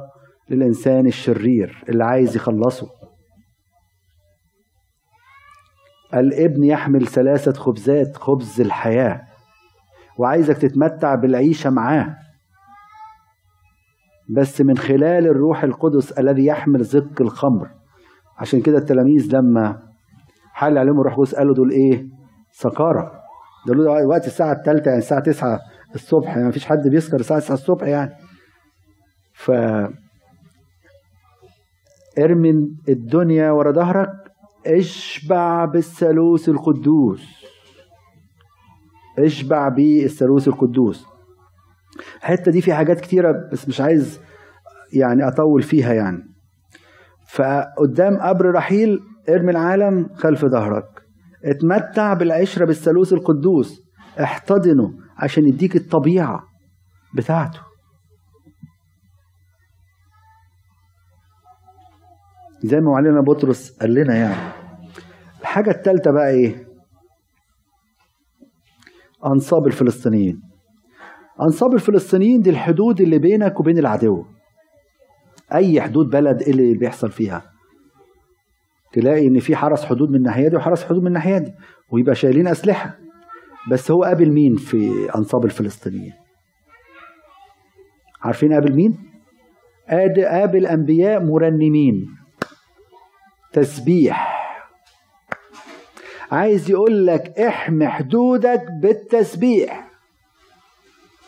للإنسان الشرير اللي عايز يخلصه. الابن يحمل ثلاثة خبزات خبز الحياة. وعايزك تتمتع بالعيشة معاه. بس من خلال الروح القدس الذي يحمل زق الخمر. عشان كده التلاميذ لما حل عليهم الروح القدس قالوا دول إيه؟ سكارى دول وقت الساعة الثالثة يعني الساعة 9 الصبح يعني مفيش حد بيسكر الساعة 9 الصبح يعني. ف ارمي الدنيا ورا ظهرك اشبع بالثالوث القدوس. اشبع بالثالوث القدوس. الحتة دي في حاجات كتيرة بس مش عايز يعني أطول فيها يعني. فقدام قبر رحيل ارمي العالم خلف ظهرك. اتمتع بالعشرة بالثالوث القدوس. احتضنه عشان يديك الطبيعة بتاعته. زي ما معلمنا بطرس قال لنا يعني. الحاجة الثالثه بقى إيه؟ أنصاب الفلسطينيين. أنصاب الفلسطينيين دي الحدود اللي بينك وبين العدو. أي حدود بلد اللي بيحصل فيها. تلاقي إن في حرس حدود من الناحية دي وحرس حدود من الناحية دي ويبقى شايلين أسلحة. بس هو قابل مين في أنصاب الفلسطينيين؟ عارفين قابل مين؟ قابل أنبياء مرنمين. تسبيح. عايز يقول لك احمي حدودك بالتسبيح.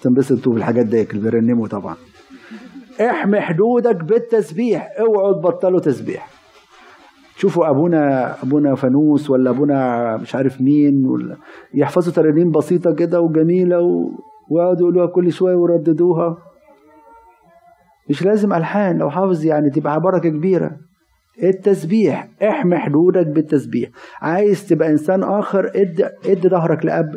تنبسطوا بالحاجات دي اللي بيرنموا طبعا. احمي حدودك بالتسبيح. اوعوا تبطلوا تسبيح. شوفوا أبونا أبونا فانوس ولا أبونا مش عارف مين ولا يحفظوا ترانيم بسيطة كده وجميلة. ويقعدوا يقولوها كل شوية ويرددوها. مش لازم ألحان لو حافظ يعني تبقى بركه كبيرة. التسبيح احمي حدودك بالتسبيح. عايز تبقى إنسان آخر اد اد ظهرك لأب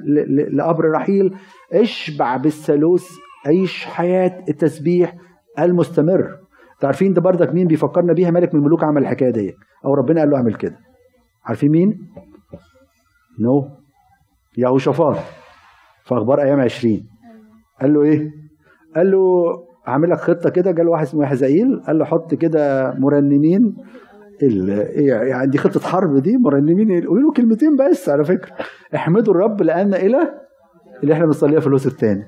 لقبر رحيل. اشبع بالثالوث عيش حياة التسبيح المستمر. تعرفين ده بردك مين بيفكرنا بيها؟ ملك من الملوك عمل الحكاية دي أو ربنا قال له اعمل كده. عارفين مين؟ نو. يهوشافاط. في أخبار أيام 20 قال له إيه؟ قال له هعمل لك خطة كده. جاله واحد اسمه حزائيل قال له حط كده مرنمين. يعني دي خطة حرب دي مرنمين إيه؟ قولوا له كلمتين بس على فكرة. احمدوا الرب لأن اله اللي إحنا بنصليها في الوسط الثاني.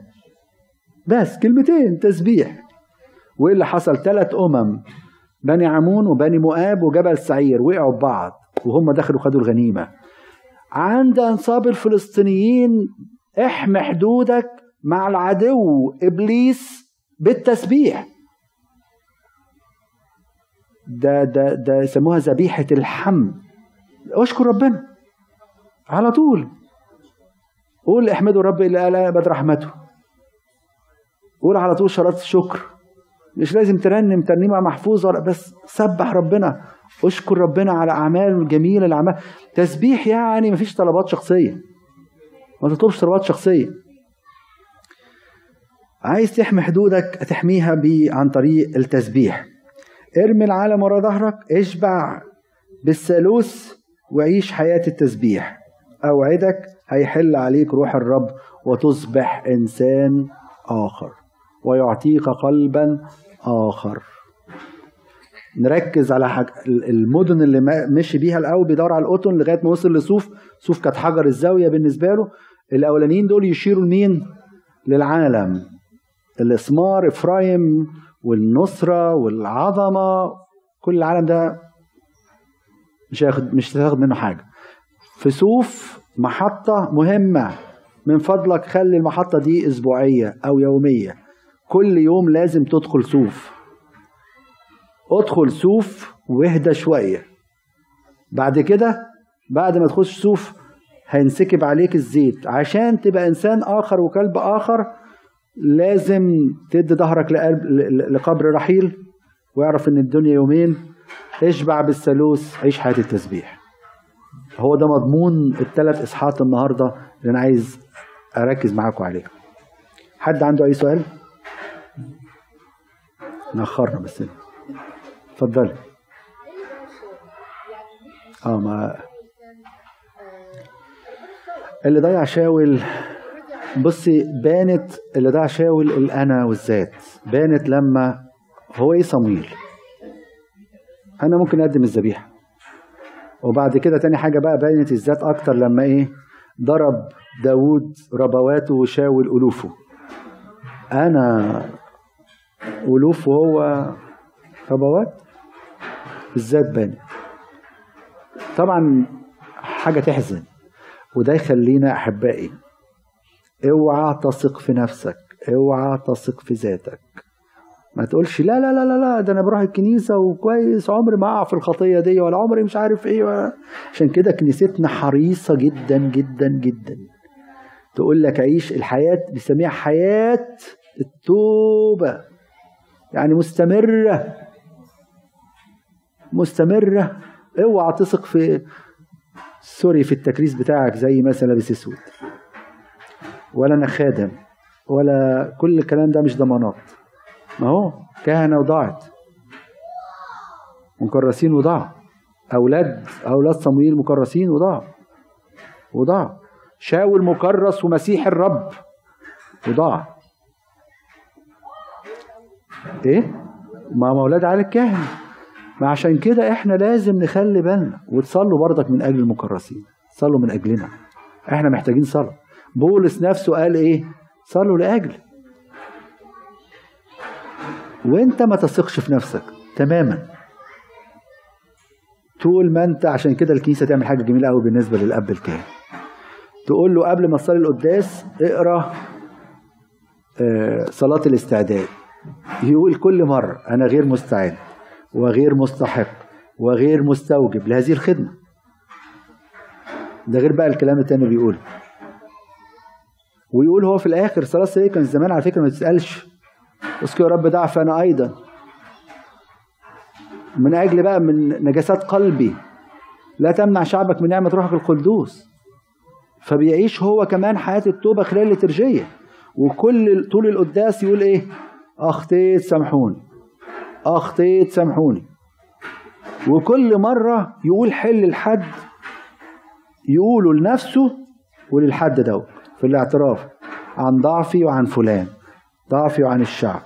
بس كلمتين تسبيح. وايه اللي حصل ثلاث أمم بني عمون وبني مؤاب وجبل سعير وقعوا ببعض وهم دخلوا خدوا الغنيمة. عند أنصاب الفلسطينيين احمي حدودك مع العدو إبليس بالتسبيح. ده ده ده يسموها ذبيحة الحمد أشكر ربنا. على طول. قول احمدوا إلى إلا ابد رحمته. قول على طول شرط الشكر. مش لازم ترنم ترنيمة محفوظة بس سبح ربنا. أشكر ربنا على اعماله الجميله الاعمال تسبيح يعني مفيش طلبات شخصية. ما تطلبش طلبات شخصية. عايز تحمي حدودك تحميها عن طريق التسبيح. ارمي العالم ورا ظهرك اشبع بالثالوث وعيش حياة التسبيح. أوعدك هيحل عليك روح الرب وتصبح إنسان آخر ويعطيك قلبا آخر. نركز على حاج... المدن اللي مشي بيها الأول بيدور على القطن لغاية ما وصل لصوف صوف كانت حجر الزاوية بالنسبة له. الأولانيين دول يشيروا لمين؟ للعالم. الإسمار إفرايم والنصرة والعظمة كل العالم ده مش هياخد مش هتاخد منه حاجة. في صوف محطة مهمة. من فضلك خلي المحطة دي أسبوعية أو يومية. كل يوم لازم تدخل صوف ادخل صوف واهدى شوية. بعد كده بعد ما تخش صوف هينسكب عليك الزيت. عشان تبقى إنسان آخر وكلب آخر لازم تدي ظهرك لقلب لقبر رحيل واعرف إن الدنيا يومين اشبع بالثالوث عيش حياة التسبيح. هو ده مضمون الثلاث اصحاحات النهارده اللي أنا عايز أركز معاكم عليه. حد عنده أي سؤال؟ نأخرنا بس. اتفضلي آه ما اللي ضيع شاول بصي بانت اللي ضيع شاول الأنا والذات. بانت لما هو إيه صمويل أنا ممكن أقدم الذبيحة. وبعد كده تاني حاجة بقى بانت الذات أكتر لما إيه؟ ضرب داوود ربواته وشاول ألوفه. أنا الوف وهو ربوات؟ الذات بانت. طبعا حاجة تحزن وده يخلينا أحبائي. اوعى تثق في نفسك اوعى تثق في ذاتك. ما تقولش لا لا لا لا لا ده أنا بروح الكنيسة وكويس عمري ما أقع في الخطية دي ولا عمري مش عارف إيه عشان كده كنيستنا حريصة جدا جدا جدا. تقول لك عيش الحياة بيسميها حياة التوبة. يعني مستمرة. مستمرة. اوعى تثق في سوري في التكريس بتاعك زي مثلا لابس اسود ولا أنا خادم ولا كل الكلام ده مش ضمانات. ما هو كهنة وضاعت. مكرسين وضاعوا أولاد أولاد صمويل مكرسين وضاعوا وضاع. شاول مكرس ومسيح الرب وضاع. إيه؟ مع أولاد على الكاهن ما عشان كده إحنا لازم نخلي بالنا. وتصلوا برضك من أجل المكرسين. صلوا من أجلنا. إحنا محتاجين صلاة. بولس نفسه قال إيه؟ صلوا لأجل. وأنت ما تثقش في نفسك تماما. طول ما أنت عشان كده الكنيسة تعمل حاجة جميلة قوي بالنسبة للأب الكاهن. تقول له قبل ما تصلي القداس اقرأ آه، صلاة الاستعداد. يقول كل مرة أنا غير مستعد وغير مستحق وغير مستوجب لهذه الخدمة. ده غير بقى الكلام التاني بيقوله. ويقول هو في الآخر صلاة السريه كان زمان على فكرة ما تسألش. اذكر يا رب ضعف أنا أيضا. من أجل بقى من نجاسات قلبي. لا تمنع شعبك من نعمة روحك القدوس. فبيعيش هو كمان حياة التوبة خلال الليترجية. وكل طول القداس يقول إيه؟ أخطيت سامحوني. أخطيت سامحوني. وكل مرة يقول حل الحد يقوله لنفسه وللحد دوت. في الاعتراف عن ضعفي وعن فلان ضعفي وعن الشعب.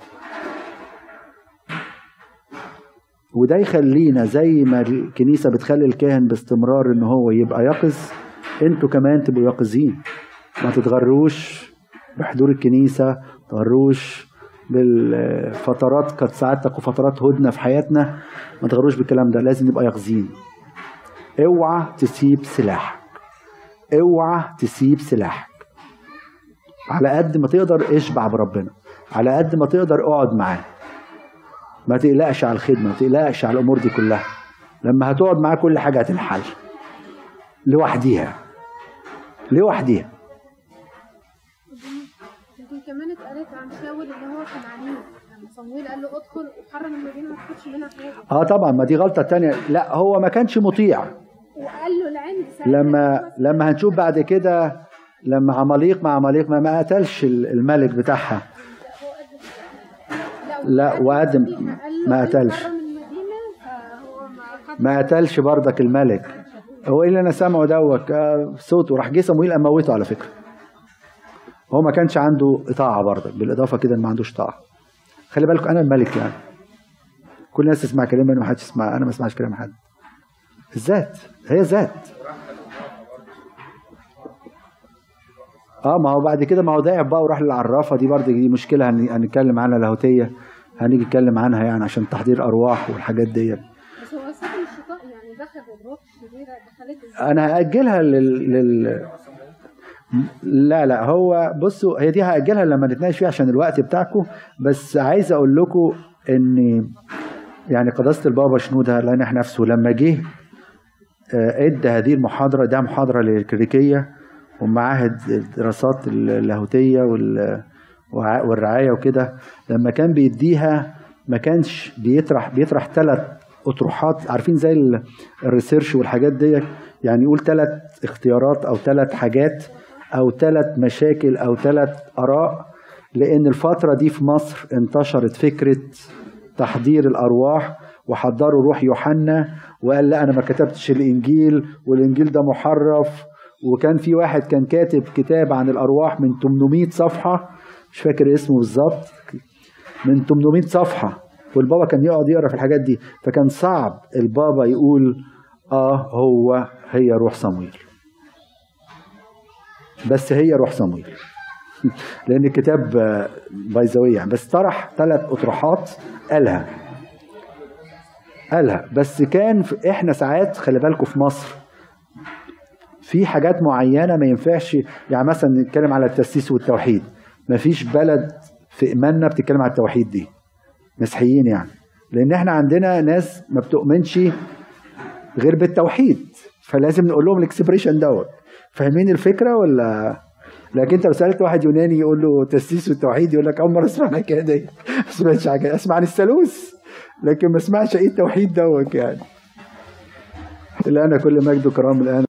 وده يخلينا زي ما الكنيسة بتخلي الكاهن باستمرار إن هو يبقى يقظ أنتوا كمان تبقوا يقظين. ما تتغروش بحضور الكنيسة ما بالفترات كانت ساعات تكون فترات هدنة في حياتنا ما تغروش بالكلام ده لازم نبقى يقظين. اوعى تسيب سلاحك. اوعى تسيب سلاحك. على قد ما تقدر اشبع بربنا على قد ما تقدر اقعد معاه. ما تقلقش على الخدمة ما تقلقش على الأمور دي كلها. لما هتقعد معاه كل حاجة هتنحل. لوحديها. لوحديها. كمان اتقالت عن شاول ان هو كان لما صمويل قال له ادخل وحرم المدينة ما تاخدش منها حاجة. آه طبعا ما دي غلطة تانية. لا هو ما كانش مطيع. وقال له العند لما لما هنشوف بعد كده لما عماليق مع عماليق ما, ما قتلش الملك بتاعها. لا، وقدم- ما قتلش. ما قتلش بردك الملك. هو إيه اللي أنا سامعه دوت؟ آه، صوته. راح جه صمويل قام على فكرة. هو ما كانش عنده إطاعة بردك بالإضافة كده ما عندوش طاعة. خلي بالكم أنا الملك يعني. كل الناس تسمع كلامي أنا ما حدش يسمع أنا ما اسمعش كلام حد. الذات هي ذات آه ما هو بعد كده ما هو ضعف بقى وراح للعرافة. دي برضه دي مشكلة هن- هنتكلم عنها لاهوتيه هنيجي نتكلم عنها يعني عشان تحضير أرواح والحاجات ديت. بس هو ساكن الشيطان يعني دخل الروح الشريره دخلت إزاي؟ أنا هأجلها لل... لل... لا لا هو بصوا هي دي هأجلها لما نتناقش فيها عشان الوقت بتاعكم بس عايز أقول لكم إن يعني قداسة البابا شنودة الله ينح نفسه لما جه آه، ادى هذه المحاضرة ده محاضرة للكليريكيه ومعاهد الدراسات اللاهوتية والرعاية وكده لما كان بيديها ما كانش بيطرح بيطرح ثلاث أطروحات عارفين زي ال- الريسيرش والحاجات دي يعني يقول ثلاث اختيارات أو ثلاث حاجات أو ثلاث مشاكل أو ثلاث آراء لأن الفترة دي في مصر انتشرت فكرة تحضير الأرواح وحضروا روح يوحنا وقال لا أنا ما كتبتش الإنجيل والإنجيل ده محرف وكان في واحد كان كاتب كتاب عن الأرواح من 800 صفحة مش فاكر اسمه بالظبط من 800 صفحة والبابا كان يقعد يقرأ في الحاجات دي فكان صعب البابا يقول آه هو هي روح صمويل. بس هي روح صمويل. لأن الكتاب بايزاوية يعني بس طرح ثلاث أطروحات قالها قالها. بس كان إحنا ساعات خلي بالكم في مصر في حاجات معينة ما ينفعش يعني مثلا نتكلم على التثليث والتوحيد. ما فيش بلد في ايماننا بتتكلم على التوحيد دي. مسيحيين يعني. لأن إحنا عندنا ناس ما بتؤمنش غير بالتوحيد. فلازم نقول لهم ال expression دوت. فاهمين الفكرة ولا؟ لكن أنت لو سألت واحد يوناني يقول له تسييس والتوحيد يقول لك أول مرة أسمع الحكاية دي. ما سمعتش حاجة. أسمع عن الثالوث. لكن ما أسمعش إيه التوحيد دوت يعني. الان كل مجد وكرام الآن.